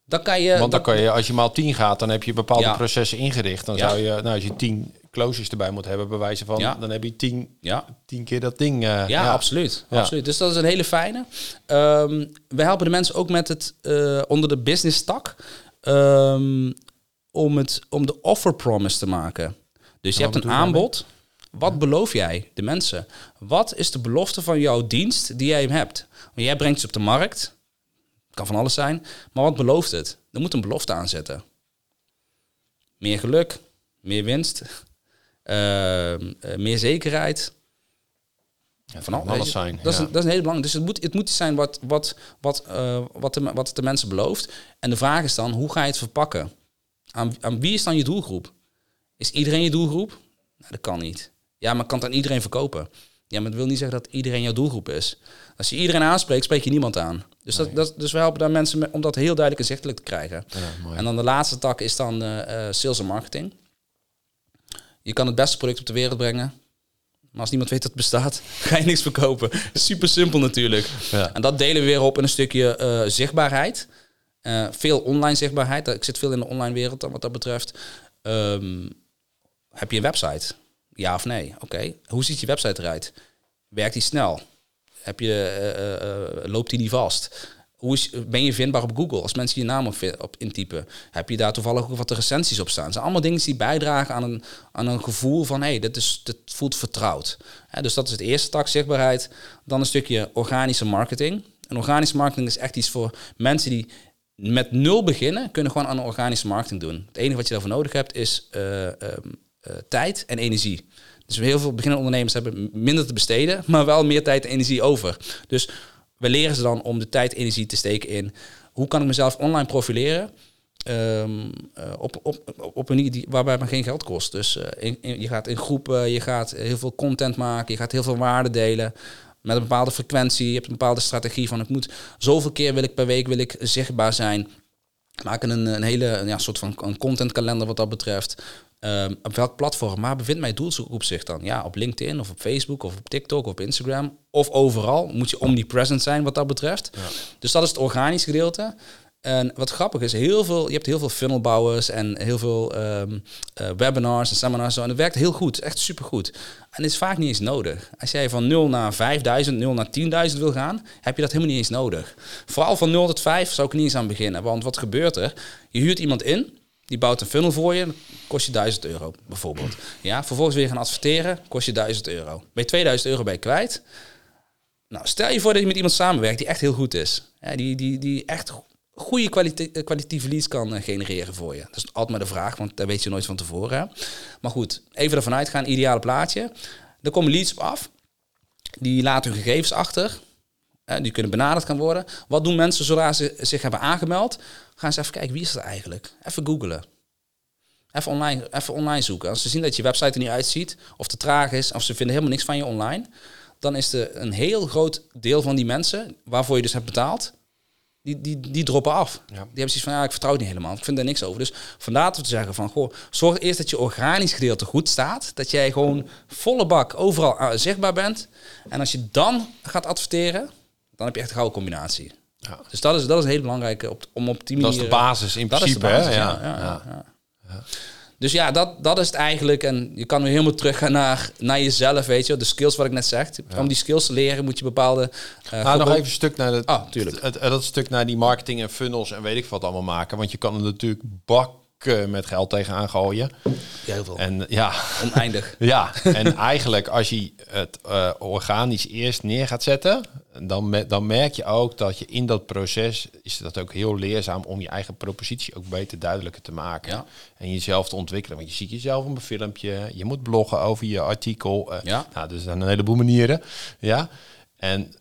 Dan kan je... Want dan kan je, als je maar op 10 gaat, dan heb je bepaalde Ja. processen ingericht. Dan Ja. zou je, nou, als je 10 closures erbij moet hebben, bij wijze van, Ja. dan heb je 10, Ja, 10 keer dat ding. eh, ja, absoluut, Ja. absoluut. Dus dat is een hele fijne. Ehm, we helpen de mensen ook met het eh, onder de business tak ehm, om, het, om de offer promise te maken. Dus je hebt een aanbod. Wat beloof jij de mensen? Wat is de belofte van jouw dienst die jij hem hebt? Want jij brengt ze op de markt. Kan van alles zijn. Maar wat belooft het? Er moet een belofte aan zitten. Meer geluk, meer winst, ehm, eh, meer zekerheid. Ja, Van alles zijn. Dat, is, een- dat is een hele belangrijke. Dus het moet, het moet iets zijn wat, wat, wat, eh, wat, de, wat de mensen belooft. En de vraag is dan, hoe ga je het verpakken? Aan, aan wie is dan je doelgroep? Is iedereen je doelgroep? Nou, dat kan niet. Ja, maar kan het aan iedereen verkopen? Ja, maar dat wil niet zeggen dat iedereen jouw doelgroep is. Als je iedereen aanspreekt, spreek je niemand aan. Dus, dat, dat, dus we helpen daar mensen mee om dat heel duidelijk inzichtelijk te krijgen. Ja. En dan de laatste tak is dan eh, eh, sales en marketing. Je kan het beste product op de wereld brengen. Maar als niemand weet dat het bestaat, ga je niks verkopen. Super simpel natuurlijk. Ja. En dat delen we weer op in een stukje eh, zichtbaarheid. Veel online zichtbaarheid. Ik zit veel in de online wereld dan wat dat betreft. Ehm, heb je een website? Ja of nee? Oké. Hoe ziet je website eruit? Werkt die snel? Heb je, eh, eh, eh, loopt die niet vast? Hoe is, ben je vindbaar op Google als mensen je naam op, op intypen? Heb je daar toevallig ook wat recensies op staan? Het zijn allemaal dingen die bijdragen aan een, aan een gevoel van... hé, hey, dit, is, dit voelt vertrouwd. Hè, dus dat is het eerste tak, zichtbaarheid. Dan een stukje organische marketing. En organische marketing is echt iets voor mensen die met nul beginnen... kunnen gewoon aan organische marketing doen. Het enige wat je daarvoor nodig hebt is eh, ehm, eh, tijd en energie. Dus heel veel beginnende ondernemers hebben minder te besteden, maar wel meer tijd en energie over. Dus we leren ze dan om de tijd en energie te steken in hoe kan ik mezelf online profileren. ehm, eh, op, op, op een manier die, waarbij me geen geld kost. Dus eh, in- je gaat in groepen, je gaat heel veel content maken, je gaat heel veel waarde delen. Met een bepaalde frequentie, je hebt een bepaalde strategie van ik moet zoveel keer wil ik per week wil ik zichtbaar zijn. Maken een, een hele ja, soort van een contentkalender wat dat betreft. Ehm, op welk platform? Maar bevindt mijn doelgroep zich dan? Ja, op LinkedIn of op Facebook of op TikTok of op Instagram. Of overal moet je omnipresent zijn wat dat betreft. Dus dat is het organische gedeelte. En wat grappig is, heel veel, je hebt heel veel funnelbouwers en heel veel ehm, eh, webinars en seminars. Zo, en het werkt heel goed, echt supergoed. En het is vaak niet eens nodig. Als jij van 0 naar 5000, 0 naar 10.000 wil gaan, heb je dat helemaal niet eens nodig. Vooral van 0 tot 5 zou ik niet eens aan beginnen. Want wat gebeurt er? Je huurt iemand in, die bouwt een funnel voor je, kost je 1000 euro bijvoorbeeld. Ja, vervolgens weer gaan adverteren, kost je 1000 euro. Ben je 2000 euro bij je kwijt? Nou, stel je voor dat je met iemand samenwerkt die echt heel goed is. Die, die, die echt goede kwalite- eh, kwalitatieve leads kan eh, genereren voor je. Dat is altijd maar de vraag, want daar weet je nooit van tevoren. Maar goed, even ervan uitgaan, ideale plaatje. Er komen leads op af. Die laten hun gegevens achter. Die kunnen benaderd gaan worden. Wat doen mensen zodra ze zich hebben aangemeld? Gaan ze even kijken, wie is dat eigenlijk? Even googlen. Even online, even online zoeken. Als ze zien dat je website er niet uitziet, of te traag is, of ze vinden helemaal niks van je online, dan is er een heel groot deel van die mensen, waarvoor je dus hebt betaald, die, die, die droppen af. Die hebben zoiets van, ja, ik vertrouw het niet helemaal. Ik vind er niks over. Dus vandaar dat we te zeggen van, goh, zorg eerst dat je organisch gedeelte goed staat. Dat jij gewoon volle bak overal eh, zichtbaar bent. En als je dan gaat adverteren, dan heb je echt een gouden combinatie. Ja. Dus dat is, dat is een hele belangrijke op, om op die Dat is de basis in Dat is de principe. basis, hè? ja. ja, ja, ja. Dus ja, dat, dat is het eigenlijk. En je kan weer helemaal teruggaan naar, naar jezelf, weet je. De skills wat ik net zeg. Om die skills te leren moet je bepaalde... eh, Nou, nog even een stuk naar, het, Ah, tuurlijk. het, het- dat stuk naar die marketing en funnels en weet ik wat allemaal maken. Want je kan er natuurlijk bak met geld tegenaan gooien. Ja, heel veel. En ja, Oneindig. ja, en eigenlijk als je het eh, organisch eerst neer gaat zetten, dan, me- dan merk je ook dat je in dat proces is dat ook heel leerzaam om je eigen propositie ook beter duidelijker te maken. Ja. En jezelf te ontwikkelen. Want je ziet jezelf op een filmpje, je moet bloggen over je artikel. eh, Ja. Nou, dus er zijn een heleboel manieren. Ja. En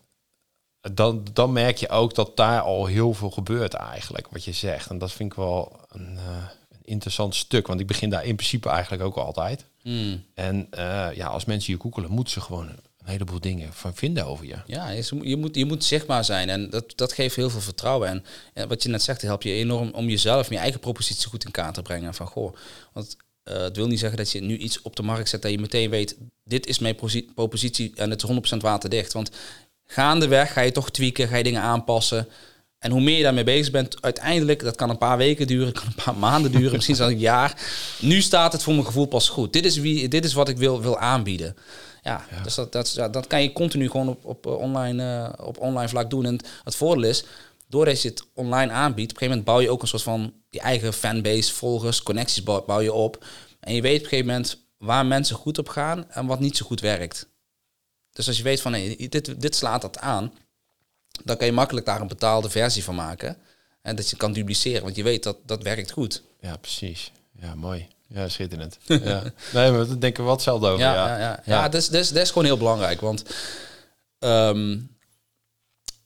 dan, dan merk je ook dat daar al heel veel gebeurt eigenlijk, wat je zegt. En dat vind ik wel een, eh, een interessant stuk, want ik begin daar in principe eigenlijk ook altijd. Hmm. En eh, ja, als mensen je googelen, moeten ze gewoon een heleboel dingen van vinden over je. Ja, je, moet, je moet zichtbaar zijn en dat, dat geeft heel veel vertrouwen. En, en wat je net zegt, helpt je enorm om jezelf, je eigen propositie goed in kaart te brengen. Van goh, want eh, het wil niet zeggen dat je nu iets op de markt zet dat je meteen weet, dit is mijn propositie en het is 100% waterdicht. Want gaandeweg ga je toch tweaken, ga je dingen aanpassen. En hoe meer je daarmee bezig bent, uiteindelijk, dat kan een paar weken duren, kan een paar maanden duren, misschien zelfs een jaar. Nu staat het voor mijn gevoel pas goed. Dit is, wie, dit is wat ik wil, wil aanbieden. Ja, dus dat, dat, ja, dat kan je continu gewoon op, op, eh, online, eh, op online vlak doen. En het voordeel is, doordat je het online aanbiedt, op een gegeven moment bouw je ook een soort van je eigen fanbase, volgers, connecties bouw, bouw je op. En je weet op een gegeven moment waar mensen goed op gaan en wat niet zo goed werkt. Dus als je weet van hey, dit, dit slaat dat aan, dan kan je makkelijk daar een betaalde versie van maken. En dat je kan dupliceren, want je weet dat dat werkt goed. Ja, precies. Ja, mooi. Ja, schitterend. ja. Nee, maar daar denken we wel hetzelfde over. Ja, Ja, ja, ja. ja. dat, is, dat, is, dat is gewoon heel belangrijk. Want ehm,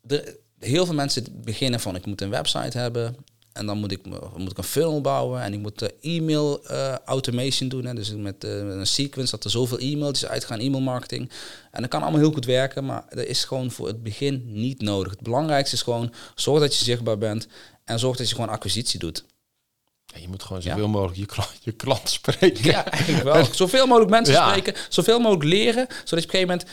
er, heel veel mensen beginnen van ik moet een website hebben. En dan moet ik, moet ik een funnel bouwen. En ik moet de e-mail eh, automation doen. Hè. Dus met, eh, met een sequence dat er zoveel e-mailtjes uitgaan, e-mail marketing. En dat kan allemaal heel goed werken. Maar dat is gewoon voor het begin niet nodig. Het belangrijkste is gewoon zorg dat je zichtbaar bent. En zorg dat je gewoon acquisitie doet. Ja, je moet gewoon Ja. zoveel mogelijk je klant, je klant spreken. Ja, eigenlijk wel. Zoveel mogelijk mensen Ja. spreken, zoveel mogelijk leren, zodat je op een gegeven moment...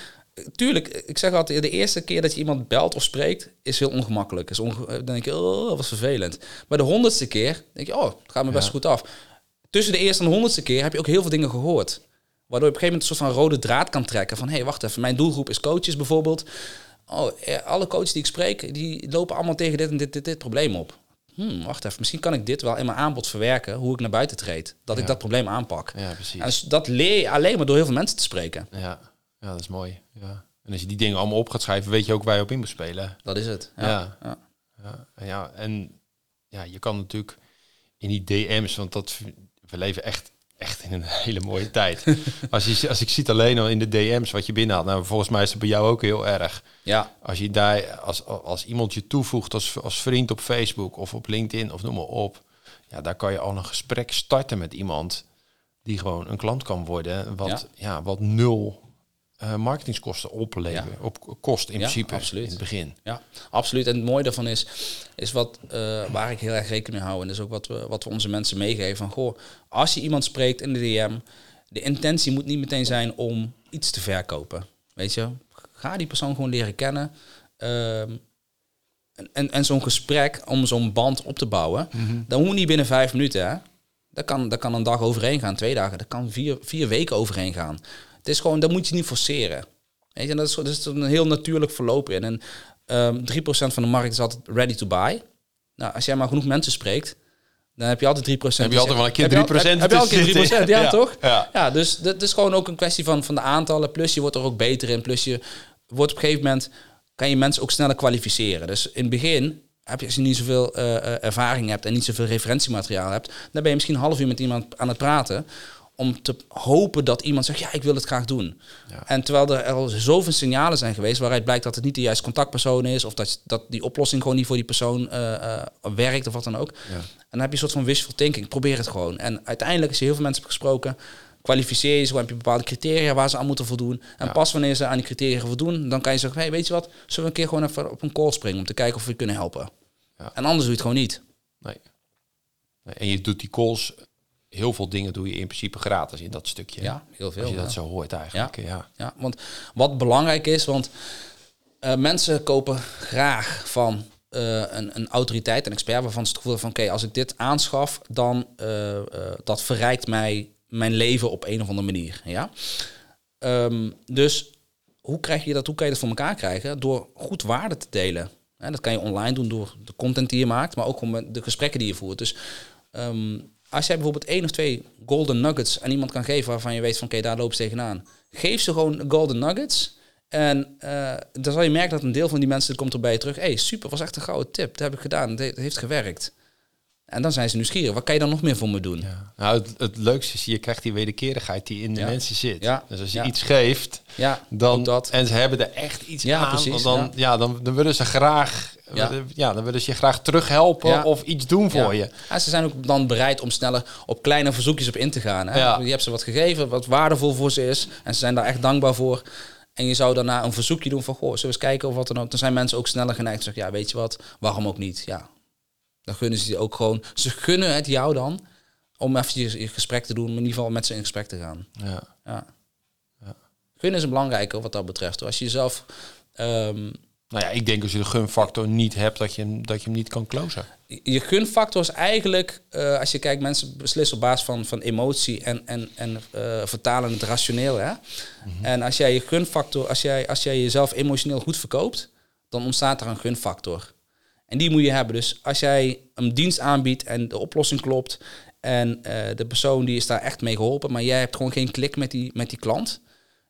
Tuurlijk, ik zeg altijd, de eerste keer dat je iemand belt of spreekt, is heel ongemakkelijk. Is onge- dan denk je, oh, wat vervelend. Maar de honderdste keer denk je, oh, het gaat me best Ja. goed af. Tussen de eerste en de honderdste keer heb je ook heel veel dingen gehoord. Waardoor je op een gegeven moment een soort van rode draad kan trekken. Van, hé, hey, wacht even, mijn doelgroep is coaches bijvoorbeeld. Oh, eh, alle coaches die ik spreek, die lopen allemaal tegen dit en dit, dit, dit probleem op. Hmm, wacht even, misschien kan ik dit wel in mijn aanbod verwerken, hoe ik naar buiten treed. Dat ik dat probleem aanpak. Ja, precies. En dat leer je alleen maar door heel veel mensen te spreken. Ja. Ja, dat is mooi. Ja. En als je die dingen allemaal op gaat schrijven, weet je ook waar je op in moet spelen. Dat is het. Ja. Ja. Ja. Ja, en ja, en ja, je kan natuurlijk in die DM's, want dat we leven echt, echt in een hele mooie tijd. als, je, als ik ziet alleen al in de DM's wat je binnenhaalt, nou volgens mij is het bij jou ook heel erg. ja. Als je daar, als, als iemand je toevoegt als, als vriend op Facebook of op LinkedIn of noem maar op, ja, daar kan je al een gesprek starten met iemand die gewoon een klant kan worden, wat, ja. wat nul eh marketingskosten opleveren, op kost in Ja, principe absoluut. in het begin. Ja, absoluut. En het mooie daarvan is, is wat, eh, waar ik heel erg rekening mee hou. En dat is ook wat we, wat we onze mensen meegeven. Van, goh, als je iemand spreekt in de DM, de intentie moet niet meteen zijn om iets te verkopen. Weet je, ga die persoon gewoon leren kennen. Ehm, en en, zo'n gesprek om zo'n band op te bouwen, dat moet niet binnen vijf minuten. Hè? Dat kan, dat kan een dag overheen gaan, twee dagen. Dat kan vier, vier weken overheen gaan. Het is gewoon, dat moet je niet forceren. Weet je, en dat is, dat is een heel natuurlijk verloop in. En ehm 3% van de markt is altijd ready to buy. Nou, als jij maar genoeg mensen spreekt, dan heb je altijd 3%. Heb je altijd wel een keer Heb je al- 3% Heb, heb je al een keer 3%, zitten. ja, Ja. toch? Ja. Ja, dus dat is gewoon ook een kwestie van, van de aantallen. Plus je wordt er ook beter in. Plus je wordt op een gegeven moment, kan je mensen ook sneller kwalificeren. Dus in het begin heb je, als je niet zoveel eh, eh, ervaring hebt en niet zoveel referentiemateriaal hebt, dan ben je misschien een half uur met iemand aan het praten om te hopen dat iemand zegt, ja, ik wil het graag doen. Ja. En terwijl er al zoveel signalen zijn geweest waaruit blijkt dat het niet de juiste contactpersoon is, of dat, dat die oplossing gewoon niet voor die persoon eh, eh, werkt, of wat dan ook. Ja. En dan heb je een soort van wishful thinking. Probeer het gewoon. En uiteindelijk, als je heel veel mensen hebt gesproken, kwalificeer je ze, heb je bepaalde criteria waar ze aan moeten voldoen. En Ja. pas wanneer ze aan die criteria voldoen, dan kan je zeggen, hey, weet je wat, zullen we een keer gewoon even op een call springen om te kijken of we kunnen helpen. Ja. En anders doe je het gewoon niet. Nee, En je doet die calls, heel veel dingen doe je in principe gratis in dat stukje. Ja, heel veel. Als je ja. dat zo hoort eigenlijk. Ja. Ja, want wat belangrijk is, want eh, mensen kopen graag van eh, een, een autoriteit, een expert, waarvan ze het gevoel van oké, als ik dit aanschaf, dan eh, dat verrijkt mij mijn leven op een of andere manier. Ja? Ehm, dus hoe krijg je dat, hoe kan je dat voor elkaar krijgen? Door goed waarde te delen. Hè, dat kan je online doen door de content die je maakt, maar ook met de gesprekken die je voert. Dus ehm, als jij bijvoorbeeld één of twee golden nuggets aan iemand kan geven waarvan je weet van oké, daar loopt ze tegenaan. Geef ze gewoon golden nuggets. En eh, dan zal je merken dat een deel van die mensen komt er bij je terug. hey, super, was echt een gouden tip. Dat heb ik gedaan. Dat heeft gewerkt. En dan zijn ze nieuwsgierig. Wat kan je dan nog meer voor me doen? Ja. Nou, het, het leukste is, je krijgt die wederkerigheid die in de Ja. mensen zit. Ja. Dus als je iets geeft, dan, dat. en ze hebben er echt iets aan, precies, dan, ja. dan, dan willen ze graag, Ja. dan willen ze je graag terughelpen of iets doen voor je. Ja, ze zijn ook dan bereid om sneller op kleine verzoekjes op in te gaan. Hè? Je hebt ze wat gegeven, wat waardevol voor ze is. En ze zijn daar echt dankbaar voor. En je zou daarna een verzoekje doen van... Goh, zullen we eens kijken of wat dan ook. Dan zijn mensen ook sneller geneigd zeggen... Ja, weet je wat, waarom ook niet? Ja, dan gunnen ze je ook gewoon... Ze gunnen het jou dan om even je, je gesprek te doen. Maar in ieder geval met ze in gesprek te gaan. Ja. Ja. Gunnen is belangrijker wat dat betreft. Als je jezelf... ehm, Nou ja, ik denk als je de gunfactor niet hebt, dat je, hem- dat je hem niet kan closen. je gunfactor is eigenlijk, eh, als je kijkt, mensen beslissen op basis van, van emotie en, en, en eh, vertalen het rationeel. Hè? En als jij je gunfactor, als jij, als jij jezelf emotioneel goed verkoopt, dan ontstaat er een gunfactor. En die moet je hebben. Dus als jij een dienst aanbiedt en de oplossing klopt en eh, de persoon die is daar echt mee geholpen, maar jij hebt gewoon geen klik met die, met die klant.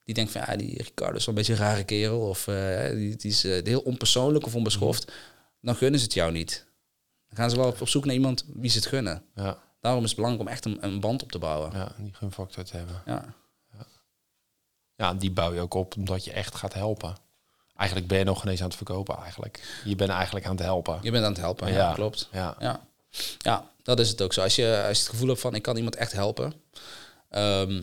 Die denkt van ja, die Ricardo is wel een beetje een rare kerel of eh, die, die is eh, heel onpersoonlijk of onbeschoft. Dan gunnen ze het jou niet. Dan gaan ze wel op zoek naar iemand wie ze het gunnen. Ja, Daarom is het belangrijk om echt een, een band op te bouwen. ja, die gunfactor te hebben. Ja. Ja, die bouw je ook op omdat je echt gaat helpen. Eigenlijk ben je nog geen eens aan het verkopen eigenlijk. Je bent eigenlijk aan het helpen. Je bent aan het helpen, ja, Ja. klopt. Ja, Ja. ja, dat is het ook zo. Als je, als je het gevoel hebt van ik kan iemand echt helpen. Ehm,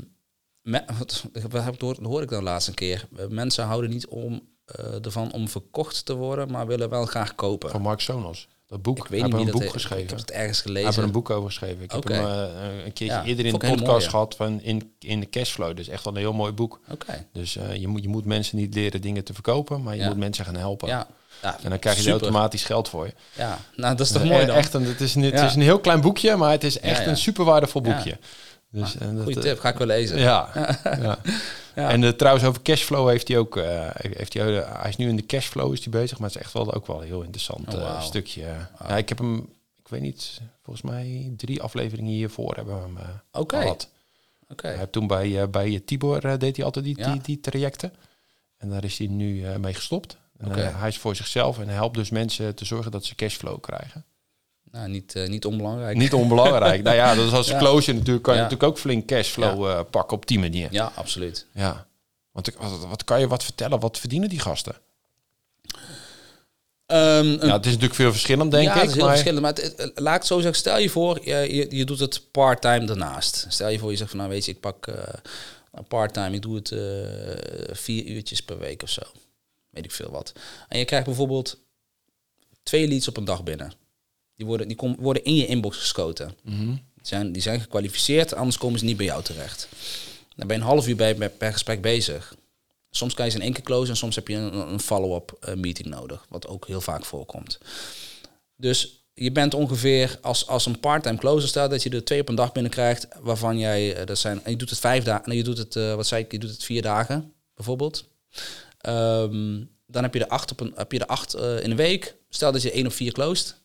me, wat, wat hoorde ik dan laatst een keer. Eh, Mensen houden niet om, eh, ervan om verkocht te worden, maar willen wel graag kopen. van Mark Sonos. Dat boek. ik weet niet een dat boek he- geschreven. Ik heb het ergens gelezen. heeft er een boek over geschreven. Ik heb hem eh, een keertje Ja, eerder in de ik podcast gehad van in, in de cashflow. Dus echt wel een heel mooi boek. Oké. Dus eh, je, moet, je moet mensen niet leren dingen te verkopen, maar je Ja. moet mensen gaan helpen. Ja. En dan krijg je er automatisch geld voor je. Ja, nou dat is toch Eh, mooi dan. Echt een, het, is een, het is een heel klein boekje, maar het is echt een super waardevol Ja. boekje. Dus, en dat, Goeie eh, tip, ga ik wel lezen. Ja, ja. Ja. En eh, trouwens over cashflow heeft hij ook. eh, heeft hij, eh, hij is nu in de cashflow is hij bezig, maar het is echt wel ook wel een heel interessant Oh, eh, stukje. Ja, ik heb hem, ik weet niet, volgens mij drie afleveringen hiervoor hebben we hem eh, gehad. Oké. Hij heeft toen bij, eh, bij Tibor eh, deed hij altijd die, Ja. die, die trajecten. En daar is hij nu eh, mee gestopt. En, eh, hij is voor zichzelf en hij helpt dus mensen te zorgen dat ze cashflow krijgen. Nou, niet, eh, niet onbelangrijk. Niet onbelangrijk. nou ja, dat is als Ja. closure natuurlijk kan je Ja. natuurlijk ook flink cashflow eh, pakken op die manier. Ja, absoluut. Ja. Want ik, wat, wat kan je wat vertellen? Wat verdienen die gasten? Ehm, een Ja, het is natuurlijk veel verschillend, denk ja, ik. het is heel maar- verschillend. Maar het- het- laat ik het zo zeggen. Stel je voor, je, je, je doet het part-time daarnaast. Stel je voor, je zegt van, nou weet je, ik pak een part-time. Ik doe het vier uurtjes per week of zo. Weet ik veel wat. En je krijgt bijvoorbeeld twee leads op een dag binnen. Die worden, die kom, worden in je inbox geschoten. Mhm. Die zijn, die zijn gekwalificeerd, anders komen ze niet bij jou terecht. Dan ben je een half uur bij, per gesprek bezig. Soms kan je ze in één keer closen en soms heb je een, een follow-up eh, meeting nodig, wat ook heel vaak voorkomt. Dus je bent ongeveer als, als een part-time closer staat dat je er twee op een dag binnenkrijgt, waarvan jij, eh, dat zijn, en je doet het vijf dagen, en je doet het, eh, wat zei ik, je doet het vier dagen bijvoorbeeld. Ehm, dan heb je er acht, op een, heb je er acht in een week. Stel dat je één op vier closed,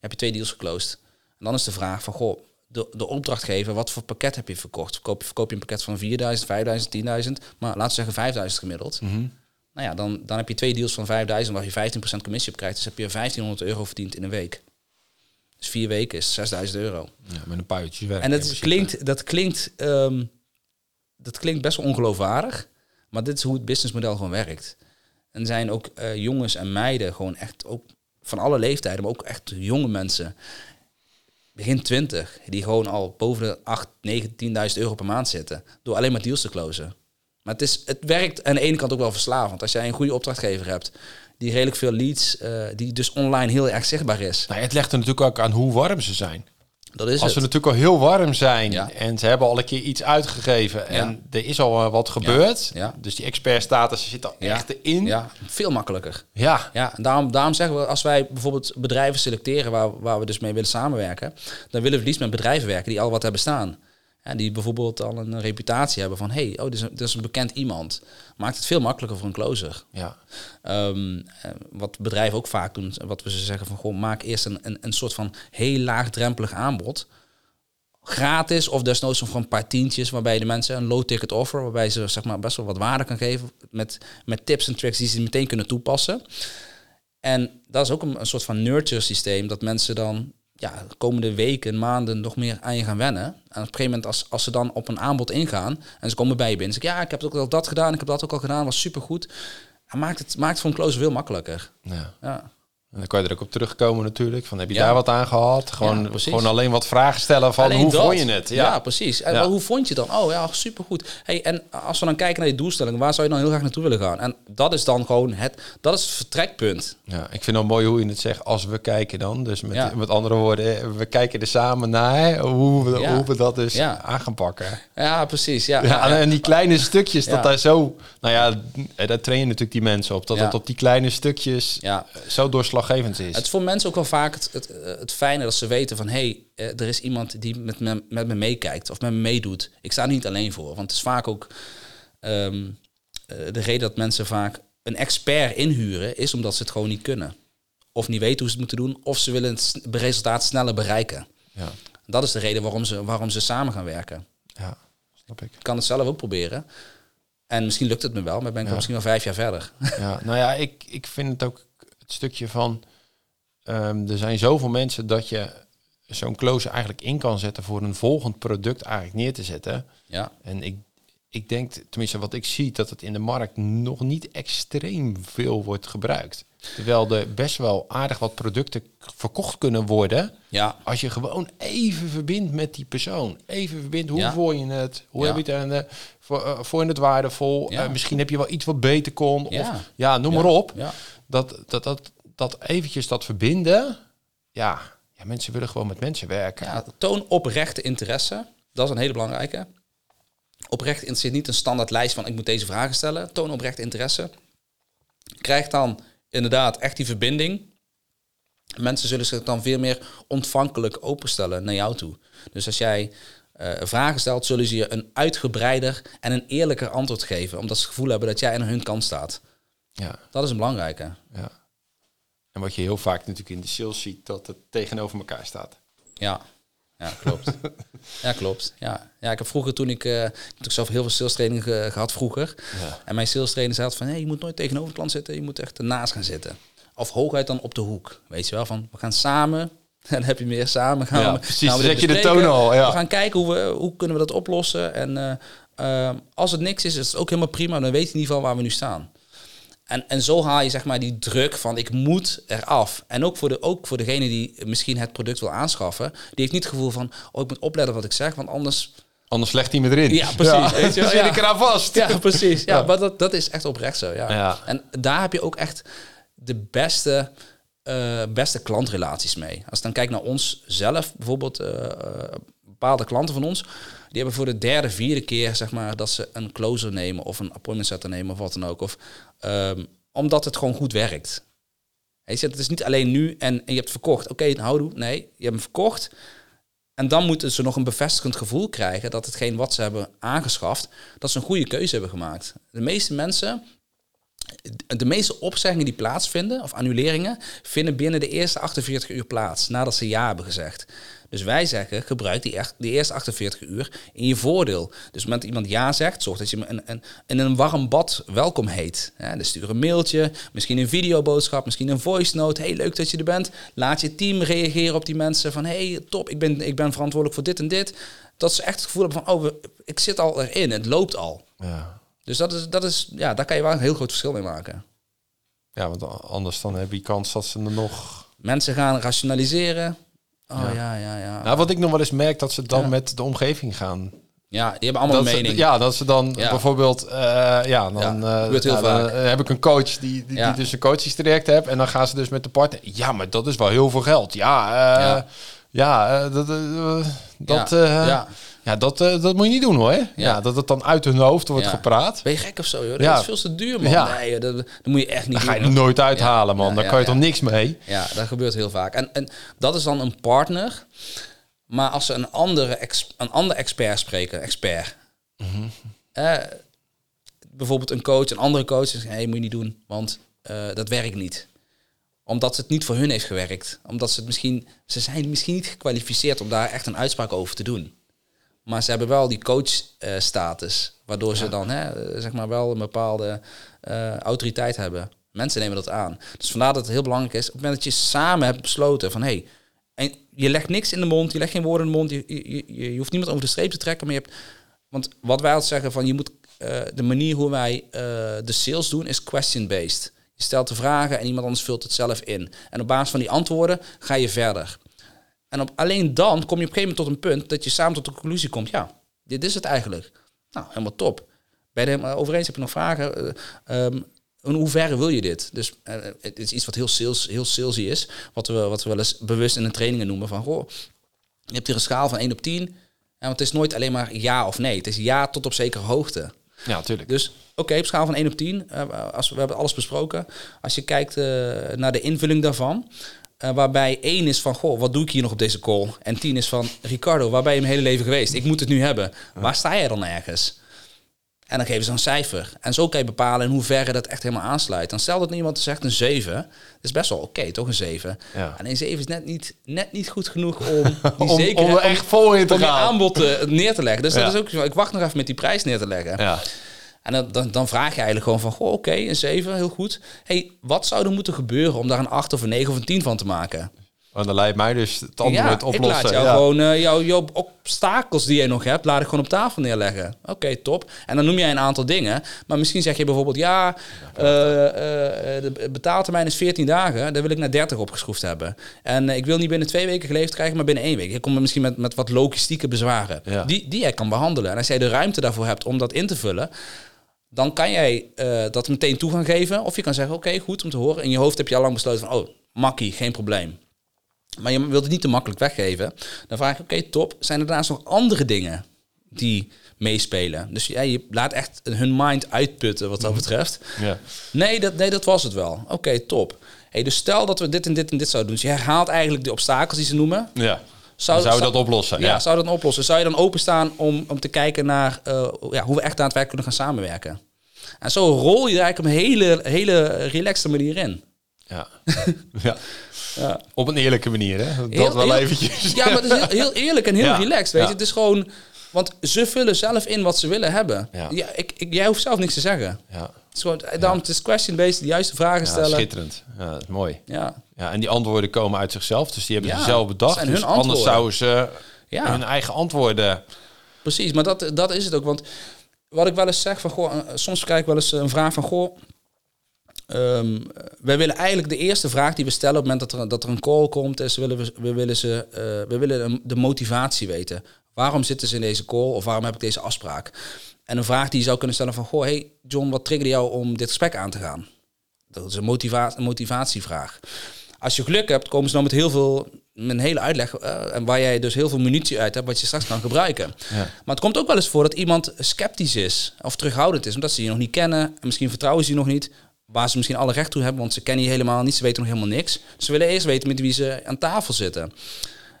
heb je twee deals geclosed. En dan is de vraag van, goh, de, de opdrachtgever, wat voor pakket heb je verkocht? Verkoop, verkoop je een pakket van 4000, 5000, 10.000, maar laten we zeggen 5000 gemiddeld. Mhm. Nou ja, dan, dan heb je twee deals van 5000 waar je 15% commissie op krijgt. Dus heb je 1500 euro verdiend in een week. Dus vier weken is 6000 euro. Ja, met een paar uurtjes werk. En dat klinkt, dat, klinkt, ehm, dat klinkt best wel ongeloofwaardig. Maar dit is hoe het businessmodel gewoon werkt. En zijn ook eh, jongens en meiden, gewoon echt ook van alle leeftijden, maar ook echt jonge mensen, begin 20, die gewoon al boven de 8, 9, 10.000 euro per maand zitten. Door alleen maar deals te closen. Maar het, is, het werkt aan de ene kant ook wel verslavend. Als jij een goede opdrachtgever hebt, die redelijk veel leads, eh, die dus online heel erg zichtbaar is. Nou, het legt er natuurlijk ook aan hoe warm ze zijn. Dat is Als ze natuurlijk al heel warm zijn Ja. en ze hebben al een keer iets uitgegeven en er is al eh, wat gebeurd. Ja. Dus die expertstatus zit al echt in. Ja, veel makkelijker. Ja. Ja, en daarom, daarom zeggen we, als wij bijvoorbeeld bedrijven selecteren waar, waar we dus mee willen samenwerken, dan willen we liefst met bedrijven werken die al wat hebben staan. Die bijvoorbeeld al een reputatie hebben van, hey, oh, dit is, een, dit is een bekend iemand. Maakt het veel makkelijker voor een closer. Ja. Ehm, eh, wat bedrijven ook vaak doen, wat we ze zeggen van, goh, maak eerst een, een, een soort van heel laagdrempelig aanbod. gratis of desnoods voor een paar tientjes, waarbij de mensen een low ticket offer, waarbij ze zeg maar best wel wat waarde kan geven met, met tips en tricks die ze meteen kunnen toepassen. En dat is ook een, een soort van nurture systeem, dat mensen dan ja, de komende weken, maanden nog meer aan je gaan wennen. En op een gegeven moment, als, als ze dan op een aanbod ingaan en ze komen bij je binnen, zeg ik, ja, ik heb ook al dat gedaan, ik heb dat ook al gedaan, was supergoed. En maakt het, maakt het voor een closer veel makkelijker. Ja. Ja. En dan kan je er ook op terugkomen natuurlijk. Van heb je Ja. daar wat aan gehad? Gewoon, Ja, gewoon alleen wat vragen stellen van Alleen hoe dat. vond je het? Ja, Ja. precies. En hoe vond je het dan? Oh ja, supergoed. Hey, en als we dan kijken naar je doelstelling, waar zou je dan heel graag naartoe willen gaan? En dat is dan gewoon het, dat is het vertrekpunt. Ja, ik vind het mooi hoe je het zegt. Als we kijken dan. Dus met, met andere woorden, we kijken er samen naar hoe we, hoe we dat dus aan gaan pakken. Ja, precies. Ja, en die kleine stukjes, dat daar zo... Nou ja, eh, daar train je natuurlijk die mensen op. Dat het op die kleine stukjes Ja. eh, zo doorslaggevend is. Het is voor mensen ook wel vaak het, het, eh, het fijne dat ze weten van... hé, hey, eh, er is iemand die met me, met me meekijkt of met me meedoet. Ik sta er niet alleen voor. Want het is vaak ook... ehm, eh, de reden dat mensen vaak een expert inhuren... is omdat ze het gewoon niet kunnen. Of niet weten hoe ze het moeten doen... of ze willen het resultaat sneller bereiken. Ja, Dat is de reden waarom ze, waarom ze samen gaan werken. ja, snap ik. Ik kan het zelf ook proberen. En misschien lukt het me wel, maar ben ik Ja. misschien wel vijf jaar verder. Ja, nou ja, ik, ik vind het ook het stukje van... ehm, er zijn zoveel mensen dat je zo'n close eigenlijk in kan zetten... voor een volgend product eigenlijk neer te zetten. Ja, En ik, ik denk, tenminste wat ik zie, dat het in de markt nog niet extreem veel wordt gebruikt. Terwijl er best wel aardig wat producten verkocht kunnen worden. ja, Als je gewoon even verbindt met die persoon. Even verbindt, hoe Ja. voel je het? Hoe Ja. heb je het? En, voor, vond je het waardevol? Ja. Eh, misschien heb je wel iets wat beter kon. Of Ja. ja, noem Ja. maar op. Dat, dat, dat, dat eventjes dat verbinden. Ja, ja, mensen willen gewoon met mensen werken. ja. Toon oprechte interesse. Dat is een hele belangrijke. Oprecht interesseert niet een standaard lijst van ik moet deze vragen stellen. Toon oprecht interesse. Krijg dan inderdaad echt die verbinding. Mensen zullen zich dan veel meer ontvankelijk openstellen naar jou toe. Dus als jij eh, vragen stelt, zullen ze je een uitgebreider en een eerlijker antwoord geven. Omdat ze het gevoel hebben dat jij aan hun kant staat. Ja, Dat is een belangrijke. ja. En wat je heel vaak natuurlijk in de sales ziet, dat het tegenover elkaar staat. Ja, ja klopt. ja, klopt. Ja. ja, ik heb vroeger toen ik... eh ik zelf heel veel sales training ge- gehad vroeger. Ja. En mijn sales trainer zei altijd van... Hey, je moet nooit tegenover de klant zitten. Je moet echt ernaast gaan zitten. Of hooguit dan op de hoek. Weet je wel, van we gaan samen... En dan heb je meer samen gaan Ja, we, precies. gaan we zet je de toon al, ja. We gaan kijken hoe, we, hoe kunnen we dat oplossen. En eh, eh, als het niks is, is het ook helemaal prima. Dan weet je in ieder geval waar we nu staan. En, en zo haal je zeg maar die druk van ik moet eraf. En ook voor, de, ook voor degene die misschien het product wil aanschaffen. Die heeft niet het gevoel van, oh ik moet opletten wat ik zeg, want anders... Anders legt hij me erin. Ja, precies. Weet je Dan zit ja. ik eraan vast. Ja, precies. Ja, Ja. maar dat, dat is echt oprecht zo. Ja. Ja. En daar heb je ook echt de beste, eh, beste klantrelaties mee. Als dan kijkt naar ons zelf, bijvoorbeeld eh, eh, bepaalde klanten van ons, die hebben voor de derde, vierde keer zeg maar dat ze een closer nemen of een appointment setter nemen of wat dan ook. Of, ehm, omdat het gewoon goed werkt. Hij zegt, het is niet alleen nu en, je hebt verkocht. Oké, okay, houdoe. Nee, je hebt hem verkocht. En dan moeten ze nog een bevestigend gevoel krijgen dat hetgeen wat ze hebben aangeschaft, dat ze een goede keuze hebben gemaakt. De meeste mensen, de meeste opzeggingen die plaatsvinden, of annuleringen, vinden binnen de eerste 48 uur plaats, nadat ze ja hebben gezegd. Dus wij zeggen, gebruik die, echt, die eerste 48 uur in je voordeel. Dus dat iemand ja zegt, zorg dat je hem in, in, in een warm bad welkom heet. Ja, dus stuur een mailtje, misschien een videoboodschap, misschien een voice note. Hey, leuk dat je er bent. Laat je team reageren op die mensen van, hey, top, ik ben, ik ben verantwoordelijk voor dit en dit. Dat ze echt het gevoel hebben van, oh, ik zit al erin, het loopt al. Ja. Dus dat is, dat is, ja, daar kan je wel een heel groot verschil mee maken. ja, want anders dan heb je kans dat ze er nog... Mensen gaan rationaliseren. Oh Ja. ja, ja, ja. Nou, wat ik nog wel eens merk, dat ze dan Ja. met de omgeving gaan. Ja, die hebben allemaal Dat een ze- mening. ja, dat ze dan Ja. bijvoorbeeld... eh, ja, dan, Ja, eh, gebeurt heel ja, dan, vaak. eh, heb ik een coach die, die, Ja. die dus een coachingstraject heeft. En dan gaan ze dus met de partner... Ja, maar dat is wel heel veel geld. Ja, eh, Ja. ja. dat, eh, dat, ja. Ja. ja, dat, eh, dat moet je niet doen hoor. Ja. dat het dan uit hun hoofd wordt Ja. gepraat. Ben je gek of zo, joh? Dat Ja. is veel te duur, man. Ja. Nee, dat, dat moet je echt niet Daar ga je doen. nooit uithalen, man. Ja, Daar ja, kan je ja. toch niks mee? Ja, dat gebeurt heel vaak. En, en dat is dan een partner. Maar als ze een, andere ex, een ander expert spreken, expert. eh, bijvoorbeeld een coach, een andere coach, zegt, hey, moet je niet doen, want eh, dat werkt niet. Omdat het niet voor hun heeft gewerkt. Omdat ze het misschien, ze zijn misschien niet gekwalificeerd om daar echt een uitspraak over te doen. Maar ze hebben wel die coachstatus, waardoor ze dan hè, zeg maar wel een bepaalde eh, autoriteit hebben. Mensen nemen dat aan. Dus vandaar dat het heel belangrijk is, op het moment dat je samen hebt besloten van hé, hey, en je legt niks in de mond, je legt geen woorden in de mond, je, je, je, je hoeft niemand over de streep te trekken, maar je hebt, want wat wij altijd zeggen van je moet, eh, de manier hoe wij eh, de sales doen is question-based. Je stelt de vragen en iemand anders vult het zelf in. En op basis van die antwoorden ga je verder. En op, alleen dan kom je op een gegeven moment tot een punt dat je samen tot de conclusie komt, ja, dit is het eigenlijk. Nou, helemaal top. Ben je er helemaal over eens? Heb je nog vragen? Uh, um, in hoeverre wil je dit? Dus uh, het is iets wat heel, sales, heel salesy is, wat we, wat we wel eens bewust in de trainingen noemen van, goh, je hebt hier een schaal van 1 op 10, en want het is nooit alleen maar ja of nee, het is ja tot op zekere hoogte. Ja, natuurlijk. Dus oké, okay, op schaal van 1 op 10, uh, als we, we hebben alles besproken, als je kijkt uh, naar de invulling daarvan, uh, waarbij 1 is van, goh, wat doe ik hier nog op deze call? En 10 is van, Ricardo, waar ben je mijn hele leven geweest? Ik moet het nu hebben. Waar sta jij dan ergens? En dan geven ze een cijfer. En zo kan je bepalen in hoeverre dat echt helemaal aansluit. Dan stel dat iemand zegt een 7. Dat is best wel oké, okay, toch een 7. Ja. En een 7 is net niet, net niet goed genoeg om die om, zeker om echt vol in te om gaan. je aanbod uh, neer te leggen. Dus Ja. dat is ook zo. Ik wacht nog even met die prijs neer te leggen. Ja. En dan, dan, dan vraag je eigenlijk gewoon van, goh, oké, een 7, heel goed. hey, wat zou er moeten gebeuren om daar een 8 of een 9 of een 10 van te maken? Want dan leidt mij dus het antwoord ja, oplossen. ik laat jou ja. gewoon uh, jouw, jouw obstakels die je nog hebt, laat ik gewoon op tafel neerleggen. Oké, top. En dan noem jij een aantal dingen. Maar misschien zeg je bijvoorbeeld, ja, uh, uh, de betaaltermijn is 14 dagen. Daar wil ik naar 30 opgeschroefd hebben. En ik wil niet binnen twee weken geleverd krijgen, maar binnen één week. Je komt misschien met, met wat logistieke bezwaren. Ja. Die, die jij kan behandelen. En als jij de ruimte daarvoor hebt om dat in te vullen, dan kan jij dat meteen toe gaan geven. Of je kan zeggen, oké, goed om te horen. In je hoofd heb je al lang besloten van, oh, makkie, geen probleem. Maar je wilt het niet te makkelijk weggeven. Dan vraag je, oké, top. Zijn er daarnaast nog andere dingen die meespelen? Dus ja, je laat echt hun mind uitputten wat dat betreft. Ja. Nee, dat, nee, dat was het wel. Oké, top. Hey, dus stel dat we dit en dit en dit zouden doen. Dus je herhaalt eigenlijk de obstakels die ze noemen. Ja. Zou, zou dat oplossen? Ja, Ja. zou dat oplossen? Zou je dan openstaan om, om te kijken naar uh, ja, hoe we echt daadwerkelijk kunnen gaan samenwerken? En zo rol je er eigenlijk op een hele, hele relaxte manier in. Ja. ja. Ja. Op een eerlijke manier, hè? Dat Heel- wel heel- eventjes. Ja, maar het is heel, heel eerlijk en heel Ja. relaxed. Weet je, het is gewoon. Want ze vullen zelf in wat ze willen hebben. Ja. Ik, ik, jij hoeft zelf niks te zeggen. Ja, Het is gewoon, daarom het is question-based, de juiste vragen ja stellen. schitterend. Ja, dat is mooi. Ja, Ja, en die antwoorden komen uit zichzelf, dus die hebben Ja, ze zelf bedacht. Dus anders zouden ze ja hun eigen antwoorden... precies. Maar dat, dat is het ook. Want wat ik wel eens zeg van, goh, eh, soms krijg ik wel eens een vraag van, goh, ehm, wij willen eigenlijk de eerste vraag die we stellen op het moment dat er, dat er een call komt, is willen we, we willen ze, eh, we willen de motivatie weten. Waarom zitten ze in deze call of waarom heb ik deze afspraak? En een vraag die je zou kunnen stellen van, goh, hey John, wat triggerde jou om dit gesprek aan te gaan? Dat is een, motiva een motivatievraag. Als je geluk hebt, komen ze dan met heel veel, met een hele uitleg, eh, en waar jij dus heel veel munitie uit hebt, wat je straks kan gebruiken. Ja. Maar het komt ook wel eens voor dat iemand sceptisch is of terughoudend is, omdat ze je nog niet kennen en misschien vertrouwen ze je nog niet, waar ze misschien alle recht toe hebben, want ze kennen je helemaal niet, ze weten nog helemaal niks. Ze willen eerst weten met wie ze aan tafel zitten.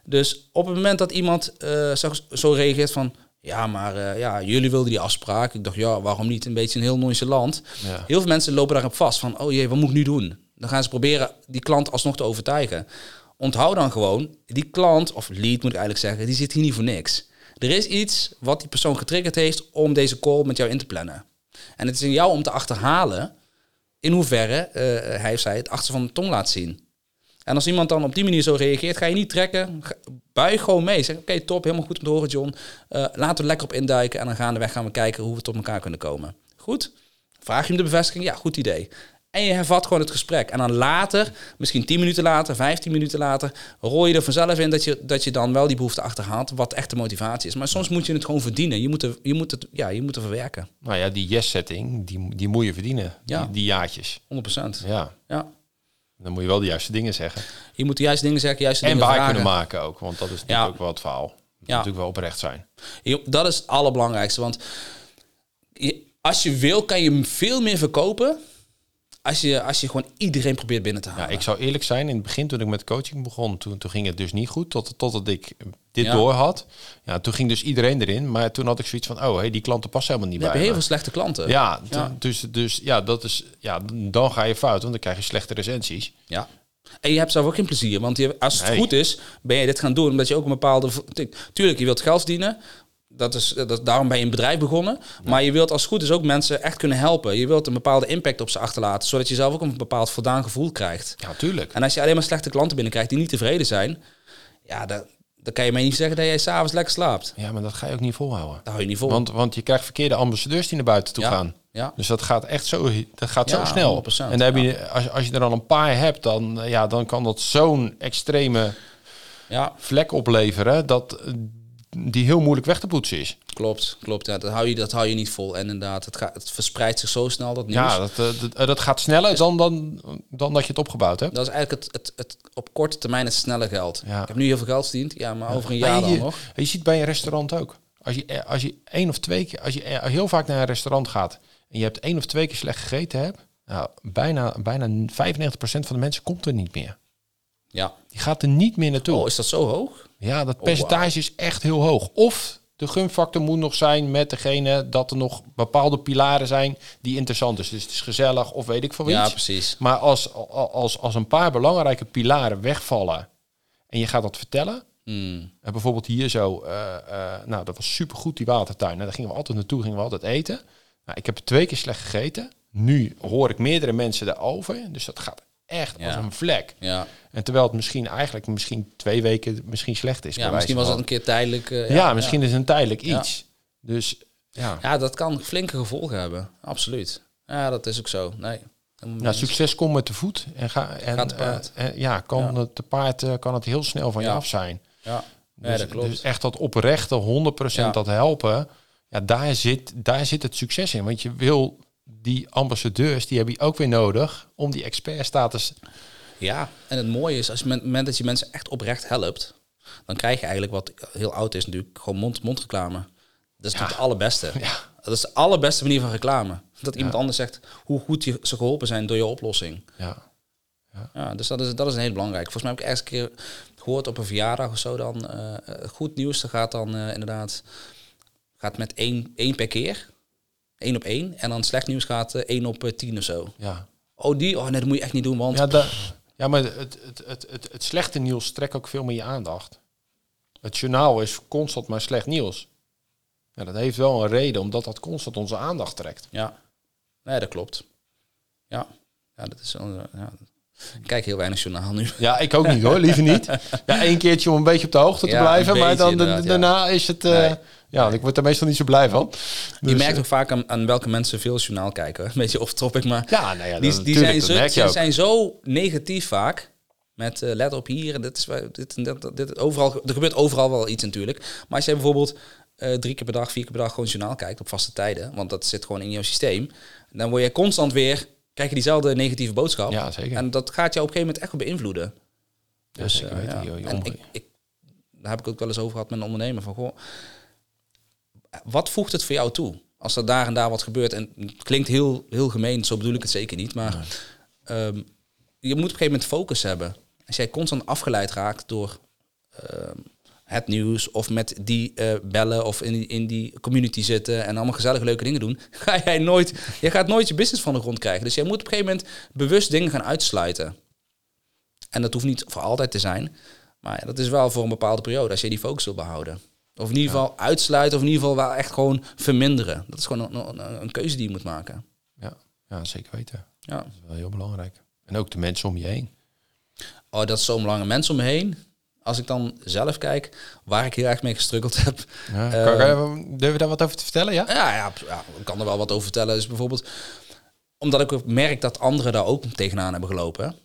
Dus op het moment dat iemand eh, zo, zo reageert van, ja, maar eh, ja, jullie wilden die afspraak. Ik dacht, ja, waarom niet? Een beetje een heel nonchalant. Ja. Heel veel mensen lopen daarop vast van, oh jee, wat moet ik nu doen? Dan gaan ze proberen die klant alsnog te overtuigen. Onthoud dan gewoon, die klant, of lead moet ik eigenlijk zeggen, die zit hier niet voor niks. Er is iets wat die persoon getriggerd heeft om deze call met jou in te plannen. En het is in jou om te achterhalen in hoeverre eh, hij of zij het achter van de tong laat zien. En als iemand dan op die manier zo reageert, ga je niet trekken. Buig gewoon mee. Zeg, oké, top, helemaal goed om te horen, John. Eh, laten we er lekker op induiken en dan gaandeweg gaan we kijken hoe we tot elkaar kunnen komen. Goed? Vraag je hem de bevestiging? Ja, goed idee. En je hervat gewoon het gesprek. En dan later, misschien 10 minuten later, 15 minuten later, rol je er vanzelf in dat je, dat je dan wel die behoefte achterhaalt, wat echt de motivatie is. Maar soms moet je het gewoon verdienen. Je moet er, je moet het, ja, je moet er verwerken. 100%. Nou ja, die yes-setting, die, die moet je verdienen. Ja. Die, die jaartjes. Ja. Ja, dan moet je wel de juiste dingen zeggen. Je moet de juiste dingen zeggen, juiste En dingen waar vragen. kunnen maken ook, want dat is natuurlijk Ja. ook wel het verhaal. Het moet Ja. natuurlijk wel oprecht zijn. Dat is het allerbelangrijkste. Want als je wil, kan je veel meer verkopen. Als je, als je gewoon iedereen probeert binnen te halen. Ja, ik zou eerlijk zijn, in het begin toen ik met coaching begon, toen, toen ging het dus niet goed, tot, totdat ik dit Ja. door had. Ja, toen ging dus iedereen erin, maar toen had ik zoiets van, oh, hey, die klanten passen helemaal niet We hebben bij heel me. veel slechte klanten. Ja, Dus, dus ja, dat is, ja, dan ga je fout, want dan krijg je slechte recensies. Ja. En je hebt zelf ook geen plezier. Want je, als het Nee. goed is, ben je dit gaan doen. Omdat je ook een bepaalde... Tuurlijk, je wilt geld verdienen. Dat is, dat, daarom ben je een bedrijf begonnen. Maar je wilt als het goed is ook mensen echt kunnen helpen. Je wilt een bepaalde impact op ze achterlaten. Zodat je zelf ook een bepaald voldaan gevoel krijgt. Ja, tuurlijk. En als je alleen maar slechte klanten binnenkrijgt die niet tevreden zijn... Ja, dan, dan kan je mij niet zeggen dat jij s'avonds lekker slaapt. Ja, maar dat ga je ook niet volhouden. Dat hou je niet vol. Want, want je krijgt verkeerde ambassadeurs die naar buiten toe Ja. gaan. ja, Dus dat gaat echt zo, dat gaat Ja, zo snel. 100%, en dan heb je, als, als je er dan een paar hebt, dan, eh, ja, dan kan dat zo'n extreme ja, vlek opleveren dat eh, die heel moeilijk weg te poetsen is. klopt. klopt ja, dat, hou je, dat hou je niet vol. En inderdaad, het, gaat, het verspreidt zich zo snel, dat nieuws. Ja, dat, eh, dat, eh, dat gaat sneller dan, dan, dan dat je het opgebouwd hebt. Dat is eigenlijk het, het, het op korte termijn het snelle geld. Ja. Ik heb nu heel veel geld verdiend, ja, maar over een jaar je, dan nog. Je ziet bij een restaurant ook. Als je, eh, als je één of twee keer, als je heel vaak naar een restaurant gaat en je hebt één of twee keer slecht gegeten hebt, nou, bijna, bijna 95% van de mensen komt er niet meer. Ja. Die gaat er niet meer naartoe. Oh, is dat zo hoog? Ja, dat Oh, percentage is echt heel hoog. Of de gunfactor moet nog zijn met degene dat er nog bepaalde pilaren zijn die interessant is. Dus het is gezellig of weet ik veel Ja, iets. precies. maar als, als, als een paar belangrijke pilaren wegvallen en je gaat dat vertellen. Hmm. En bijvoorbeeld hier zo, eh, eh, nou dat was supergoed die watertuin. En daar gingen we altijd naartoe, gingen we altijd eten. Nou, ik heb twee keer slecht gegeten. Nu hoor ik meerdere mensen daarover. Dus dat gaat echt Ja. als een vlek. Ja, En terwijl het misschien eigenlijk misschien twee weken misschien slecht is. ja misschien was dat een keer tijdelijk. eh, Ja, misschien is het een tijdelijk Ja. iets. Dus ja. Ja, dat kan flinke gevolgen hebben. Absoluut. Ja, dat is ook zo. Nee. Nou, succes komt met de voet. En, ga, en, Gaat te paard. eh, eh, ja, kan Ja. het te paard eh, kan het heel snel van je Ja. af zijn. Ja, Dus, ja dat klopt. dus echt dat oprechte 100% Ja. dat helpen. Ja, daar zit, daar zit het succes in. Want je wil die ambassadeurs, die heb je ook weer nodig om die expertstatus. Ja, en het mooie is, als je met het moment dat je mensen echt oprecht helpt, dan krijg je eigenlijk wat heel oud is natuurlijk, gewoon mond-mond reclame. Dat is natuurlijk het allerbeste. Ja. Dat is de allerbeste manier van reclame. Dat iemand anders zegt hoe goed je, ze geholpen zijn door je oplossing. Ja. Ja, dus dat is, dat is een heel belangrijk. Volgens mij heb ik ergens een keer gehoord op een verjaardag of zo dan. eh, eh, goed nieuws, dat gaat dan eh, inderdaad gaat met één, één per keer. Eén op één. En dan slecht nieuws gaat eh, één op eh, tien of zo. Ja, Oh, die? Oh nee, dat moet je echt niet doen, want... ja, da- ja maar het, het, het, het, het slechte nieuws trekt ook veel meer je aandacht. Het journaal is constant maar slecht nieuws. Ja, dat heeft wel een reden, omdat dat constant onze aandacht trekt. Ja, nee, dat klopt. Ja, ja dat is eh, ja. Ik kijk heel weinig journaal nu. Ja, ik ook niet hoor, liever niet. Ja, één keertje om een beetje op de hoogte te Ja, blijven, maar dan de- inderdaad, ja. daarna is het... eh, Nee. Ja, want ik word er meestal niet zo blij van. je Dus, merkt eh, ook vaak aan, aan welke mensen veel journaal kijken. Een beetje off-topic, maar Ja, nou ja, die, die tuurlijk, zijn, zo, ook. zijn zo negatief vaak. Met eh, let op hier en dit is dit dat, dit, overal. Er gebeurt overal wel iets natuurlijk. Maar als jij bijvoorbeeld drie keer per dag, vier keer per dag gewoon journaal kijkt op vaste tijden, want dat zit gewoon in jouw systeem, dan word je constant weer krijg je diezelfde negatieve boodschap. Ja, zeker. En dat gaat jou op een gegeven moment echt beïnvloeden. Ja, Dus, zeker eh, weten, ja. En ik, ik, daar heb ik ook wel eens over gehad met een ondernemer. Van, goh, wat voegt het voor jou toe? Als er daar en daar wat gebeurt. En het klinkt heel, heel gemeen, zo bedoel ik het zeker niet. Maar ehm, je moet op een gegeven moment focus hebben. Als jij constant afgeleid raakt door ehm, het nieuws of met die eh, bellen of in die, in die community zitten en allemaal gezellige leuke dingen doen, ga jij nooit, je gaat nooit je business van de grond krijgen. Dus jij moet op een gegeven moment bewust dingen gaan uitsluiten. En dat hoeft niet voor altijd te zijn, maar ja, dat is wel voor een bepaalde periode als je die focus wil behouden. Of in ieder geval uitsluiten, of in ieder geval wel echt gewoon verminderen. Dat is gewoon een, een, een keuze die je moet maken. Ja, ja, zeker weten. Ja. Dat is wel heel belangrijk. En ook de mensen om je heen. Oh, dat is zo'n belangrijk. Mensen om me heen. Als ik dan zelf kijk, waar ik heel erg mee gestruggeld heb. Ja, kan durf je daar wat over te vertellen? Ja? Ja, ja, ja, ik kan er wel wat over vertellen. Dus bijvoorbeeld, omdat ik ook merk dat anderen daar ook tegenaan hebben gelopen.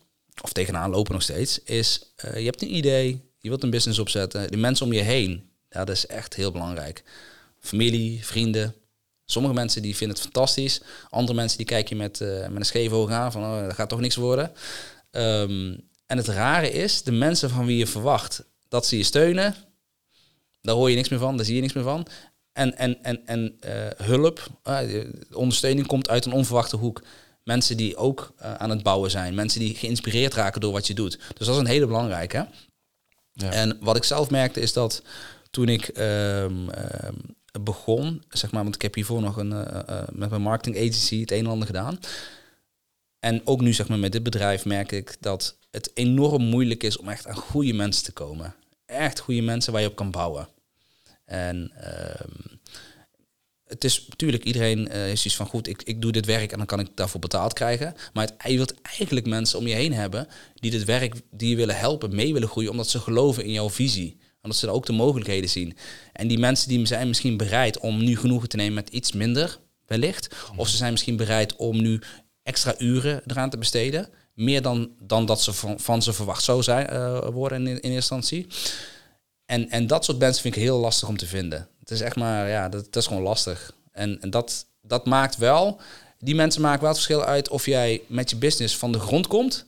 Of tegenaan lopen nog steeds. Is, eh, je hebt een idee, je wilt een business opzetten. De mensen om je heen, ja, dat is echt heel belangrijk. Familie, vrienden. Sommige mensen die vinden het fantastisch. Andere mensen die kijken je met, eh, met een scheef oog aan. Van, oh, dat gaat toch niks worden. Ehm, en het rare is, de mensen van wie je verwacht dat ze je steunen, daar hoor je niks meer van, daar zie je niks meer van. En, en, en, en eh, hulp, eh, de ondersteuning komt uit een onverwachte hoek. Mensen die ook eh, aan het bouwen zijn, mensen die geïnspireerd raken door wat je doet. Dus dat is een hele belangrijke. Ja. En wat ik zelf merkte is dat toen ik ehm, ehm, begon, zeg maar, want ik heb hiervoor nog een, met mijn marketing agency het een en ander gedaan. En ook nu zeg maar met dit bedrijf merk ik dat het enorm moeilijk is om echt aan goede mensen te komen. Echt goede mensen waar je op kan bouwen. En ehm, het is natuurlijk, iedereen is iets van goed, ik, ik doe dit werk en dan kan ik daarvoor betaald krijgen. Maar het, je wilt eigenlijk mensen om je heen hebben die dit werk, die je willen helpen, mee willen groeien, omdat ze geloven in jouw visie. Omdat ze ook de mogelijkheden zien. En die mensen die zijn misschien bereid om nu genoegen te nemen met iets minder, wellicht. Of ze zijn misschien bereid om nu extra uren eraan te besteden. Meer dan, dan dat ze van, van ze verwacht zou zijn, uh, worden in, in eerste instantie. En, en dat soort mensen vind ik heel lastig om te vinden. Het is echt maar, ja, dat, dat is gewoon lastig. En, en dat, dat maakt wel, die mensen maken wel het verschil uit of jij met je business van de grond komt.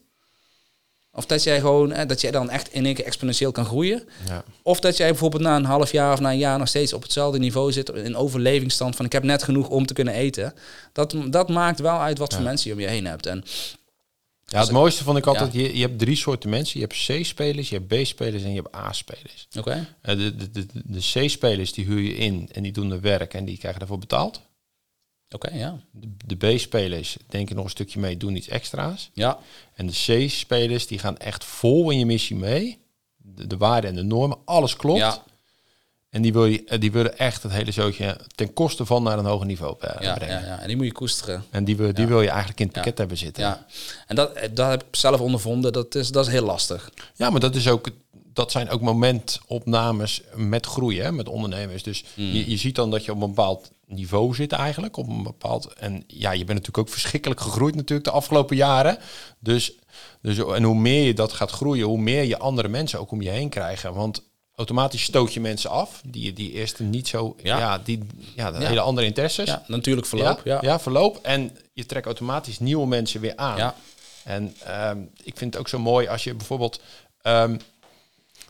Of dat jij gewoon, eh, dat jij dan echt in één keer exponentieel kan groeien. Ja. Of dat jij bijvoorbeeld na een half jaar of na een jaar nog steeds op hetzelfde niveau zit. In overlevingsstand van ik heb net genoeg om te kunnen eten. Dat, dat maakt wel uit wat voor mensen je om je heen hebt. En ja, het mooiste vond ik altijd, je, je hebt drie soorten mensen. Je hebt C-spelers, je hebt B-spelers en je hebt A-spelers. Oké. Okay. de de, de, de C-spelers die huur je in en die doen de werk en die krijgen daarvoor betaald. Oké, ja. De, de B-spelers denken nog een stukje mee, doen iets extra's. Ja. En de C-spelers die gaan echt vol in je missie mee. De, de waarden en de normen, alles klopt. Ja. En die, wil je, die willen echt het hele zootje ten koste van naar een hoger niveau ja, brengen. Ja, ja, en die moet je koesteren. En die, wil, die wil je eigenlijk in het pakket hebben zitten. Ja, en dat, dat heb ik zelf ondervonden. Dat is, dat is heel lastig. Ja, maar dat, is ook, dat zijn ook momentopnames met groeien, hè, met ondernemers. Dus Hmm. je, je ziet dan dat je op een bepaald niveau zit eigenlijk. Op een bepaald, en ja, je bent natuurlijk ook verschrikkelijk gegroeid natuurlijk de afgelopen jaren. Dus, dus en hoe meer je dat gaat groeien, hoe meer je andere mensen ook om je heen krijgen. Want automatisch stoot je mensen af die die eerst niet zo ja, Ja. die ja, hele andere interesses. Ja, natuurlijk verloop. ja, Ja, verloop en je trekt automatisch nieuwe mensen weer aan. Ja. En ehm, ik vind het ook zo mooi als je bijvoorbeeld ehm,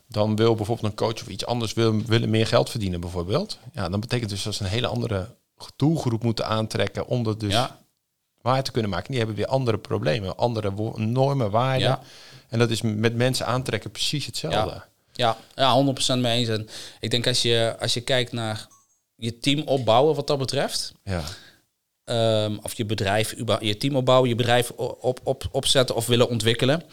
dan wil bijvoorbeeld een coach of iets anders wil, willen meer geld verdienen bijvoorbeeld. Ja, dan betekent dus dat ze een hele andere doelgroep moeten aantrekken om dat dus waar te kunnen maken. Die hebben weer andere problemen, andere normen, waarden. Ja. En dat is met mensen aantrekken precies hetzelfde. Ja. Ja, ja 100% mee eens. En ik denk als je, als je kijkt naar je team opbouwen wat dat betreft. Ja. ehm, of je bedrijf, je team opbouwen, je bedrijf op, op, opzetten of willen ontwikkelen.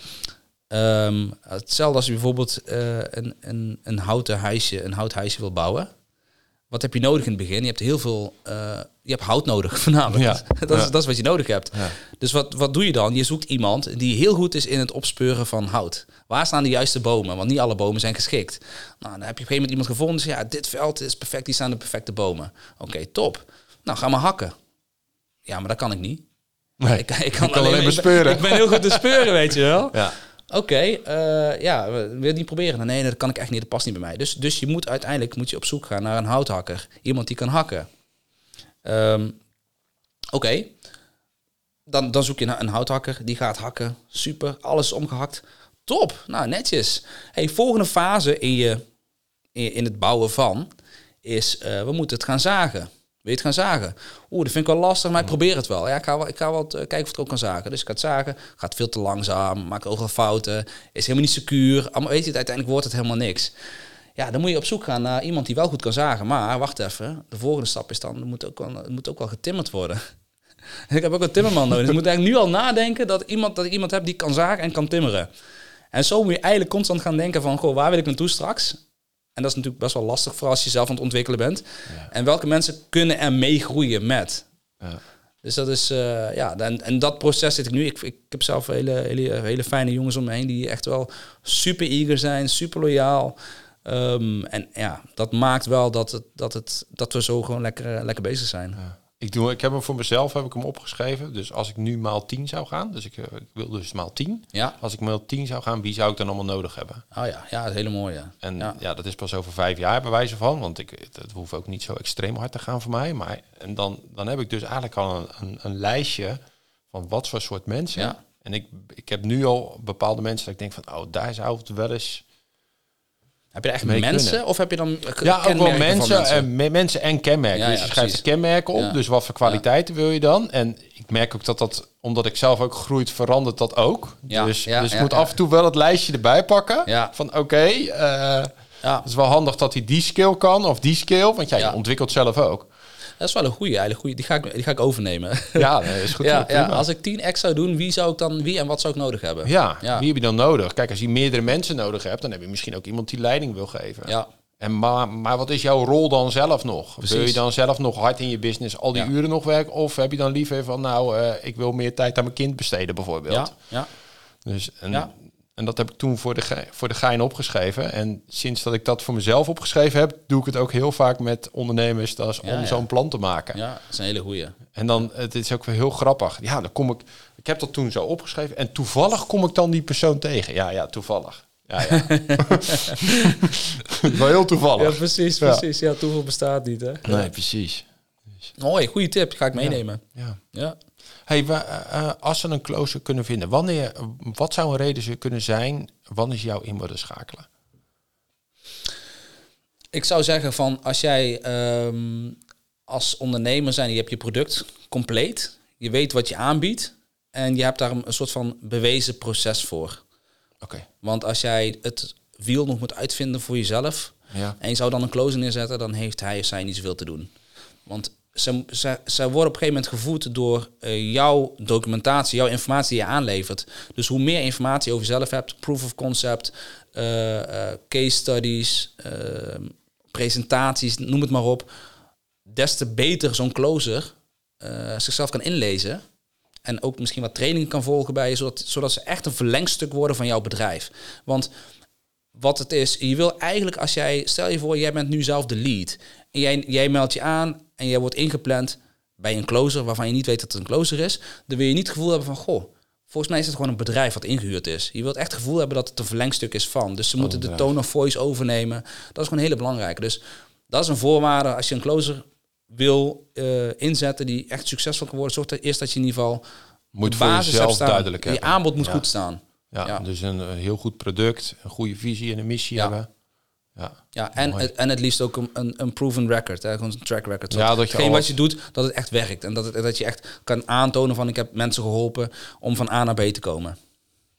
Ehm, hetzelfde als je bijvoorbeeld eh, een, een, een houten huisje, een houthuisje wil bouwen. Wat heb je nodig in het begin? Je hebt heel veel, eh, je hebt hout nodig voornamelijk. Ja. Dat, is, Ja. dat is wat je nodig hebt. Ja. Dus wat, wat doe je dan? Je zoekt iemand die heel goed is in het opspeuren van hout. Waar staan de juiste bomen? Want niet alle bomen zijn geschikt. Nou, dan heb je op een gegeven moment iemand gevonden. Dus ja, dit veld is perfect, die staan de perfecte bomen. Oké, top. Nou, ga maar hakken. Ja, maar dat kan ik niet. Nee. Ik, ik kan, kan alleen ik ben- bespeuren. Ik ben heel goed te speuren, weet je wel. Ja. Oké, eh, ja, wil je het niet proberen? Nee, dat kan ik echt niet, dat past niet bij mij. Dus, dus je moet uiteindelijk moet je op zoek gaan naar een houthakker. Iemand die kan hakken. Ehm, Oké, dan, dan zoek je naar een houthakker, die gaat hakken. Super, alles omgehakt. Top, nou netjes. Hey, volgende fase in, je, in het bouwen van is, eh, we moeten het gaan zagen. Het gaan zagen? Oeh, dat vind ik wel lastig, maar ik probeer het wel. Ja, ik ga wel, ik ga eh, kijken of het ook kan zagen. Dus ik ga het zagen. Gaat veel te langzaam, maakt overal fouten. Is helemaal niet secuur. Allemaal, weet je, uiteindelijk wordt het helemaal niks. Ja, dan moet je op zoek gaan naar iemand die wel goed kan zagen. Maar wacht even, de volgende stap is dan, er moet ook wel, moet ook wel getimmerd worden. ik heb ook een timmerman nodig. Dus ik moet eigenlijk nu al nadenken dat, iemand, dat ik iemand heb die kan zagen en kan timmeren. En zo moet je eigenlijk constant gaan denken van, goh, waar wil ik naartoe straks? En dat is natuurlijk best wel lastig voor als je zelf aan het ontwikkelen bent. En welke mensen kunnen er meegroeien met? Ja. Dus dat is, eh, ja, en, en dat proces zit ik nu. Ik, ik heb zelf hele, hele, hele fijne jongens om me heen die echt wel super eager zijn, super loyaal. Ehm, en ja, dat maakt wel dat, het, dat, het, dat we zo gewoon lekker, eh, lekker bezig zijn. Ja. Ik, doe, ik heb hem voor mezelf heb ik hem opgeschreven. Dus als ik nu maal 10 zou gaan, dus ik, eh, ik wil dus maal 10. Ja, Als ik maal 10 zou gaan, wie zou ik dan allemaal nodig hebben? oh ja, ja, dat is hele mooie. En Ja. ja. dat is pas over vijf jaar bij wijze van. Want ik, het, het hoeft ook niet zo extreem hard te gaan voor mij. Maar en dan, dan heb ik dus eigenlijk al een, een, een lijstje van wat voor soort mensen. Ja. En ik, ik heb nu al bepaalde mensen dat ik denk van, oh, daar zou het wel eens... Heb je echt mensen kunnen. of heb je dan eh, Ja, ook wel mensen, En, me- mensen en kenmerken. Ja, dus je schrijft precies. kenmerken op. Ja. Dus wat voor kwaliteiten wil je dan? En ik merk ook dat dat, omdat ik zelf ook groeit, verandert dat ook. Ja, dus dus ik moet af en toe wel het lijstje erbij pakken. Ja. Van oké, eh. Het is wel handig dat hij die skill kan of die skill, want jij ontwikkelt zelf ook. Dat is wel een goede, eigenlijk goeie. Die ga ik, die ga ik overnemen. Ja, nee, is goed. ja, als ik 10 X zou doen, wie zou ik dan, wie en wat zou ik nodig hebben? Ja, Ja. wie heb je dan nodig? Kijk, als je meerdere mensen nodig hebt, dan heb je misschien ook iemand die leiding wil geven. Ja, En maar, maar wat is jouw rol dan zelf nog? Precies. Wil je dan zelf nog hard in je business al die Ja. uren nog werken? Of heb je dan liever van, nou, eh, ik wil meer tijd aan mijn kind besteden bijvoorbeeld? ja, ja. Dus, en, Ja. En dat heb ik toen voor de, ge- voor de gein opgeschreven. En sinds dat ik dat voor mezelf opgeschreven heb, doe ik het ook heel vaak met ondernemers. Dat is om Ja, zo'n plan te maken. ja, dat is een hele goeie. En dan, het is ook weer heel grappig. Ja, dan kom ik, ik heb dat toen zo opgeschreven. En toevallig kom ik dan die persoon tegen. Ja, ja, toevallig. Ja, ja. Wel heel toevallig. precies, Ja. precies. Ja, toeval bestaat niet, hè? Nee, precies. Mooi, goede tip. Ga ik meenemen. Ja. Ja. Hey, wa- eh, eh, als ze een closer kunnen vinden, wanneer, wat zou een reden ze kunnen zijn? Wanneer is jouw in willen schakelen? Ik zou zeggen van als jij ehm, als ondernemer zijn, je hebt je product compleet, je weet wat je aanbiedt en je hebt daar een, soort van bewezen proces voor. Oké. Want als jij het wiel nog moet uitvinden voor jezelf Ja. en je zou dan een closer neerzetten, dan heeft hij of zij niet zoveel te doen. Want ze, ze, ze worden op een gegeven moment gevoed door eh, jouw documentatie, jouw informatie die je aanlevert. Dus hoe meer informatie je over jezelf hebt, proof of concept, eh, eh, case studies, presentaties, noem het maar op, des te beter zo'n closer zichzelf kan inlezen. En ook misschien wat training kan volgen bij je, zodat, zodat ze echt een verlengstuk worden van jouw bedrijf. Want wat het is, je wil eigenlijk als jij, stel je voor, jij bent nu zelf de lead. En jij, jij meldt je aan en jij wordt ingepland bij een closer waarvan je niet weet dat het een closer is. Dan wil je niet het gevoel hebben van, goh, volgens mij is het gewoon een bedrijf wat ingehuurd is. Je wilt echt het gevoel hebben dat het een verlengstuk is van. Dus ze moeten de tone of voice overnemen. Dat is gewoon een hele belangrijke. Dus dat is een voorwaarde als je een closer wil eh, inzetten die echt succesvol kan worden. Zorg er eerst dat je in ieder geval Moet basis hebt staan. duidelijk Je hebben. aanbod moet Ja. goed staan. Ja, Ja. dus een, een heel goed product, een goede visie en een missie Ja. hebben. Ja. En, het, en het liefst ook een, een, een proven record, hè, gewoon een track record. Ja, dat je al wat je doet, dat het echt werkt. En dat, het, dat je echt kan aantonen van ik heb mensen geholpen om van A naar B te komen.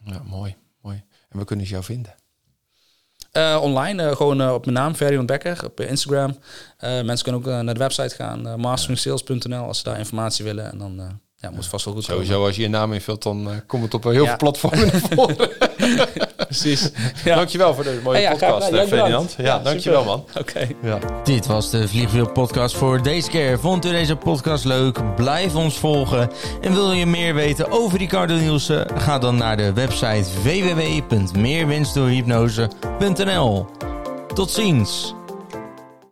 ja, mooi, mooi. En we kunnen ze jou vinden. Eh, online, eh, gewoon eh, op mijn naam, Ferdinand Becker, op Instagram. Mensen kunnen ook naar de website gaan, masteringssales.nl, als ze daar informatie willen. En dan ja, moet het vast wel goed komen. Sowieso, als je je naam invult, dan komt het op heel Ja. veel platformen naar voren. Precies. Dankjewel voor deze mooie Ja, ja, graag podcast, Ja, Ferdinand. Ja, Ja, dankjewel super. man. Oké. Ja. Dit was de Vliegwiel podcast voor deze keer. Vond u deze podcast leuk? Blijf ons volgen. En wil je meer weten over Ricardo Nielsen? Ga dan naar de website www.meerwinstdoorhypnose.nl Tot ziens!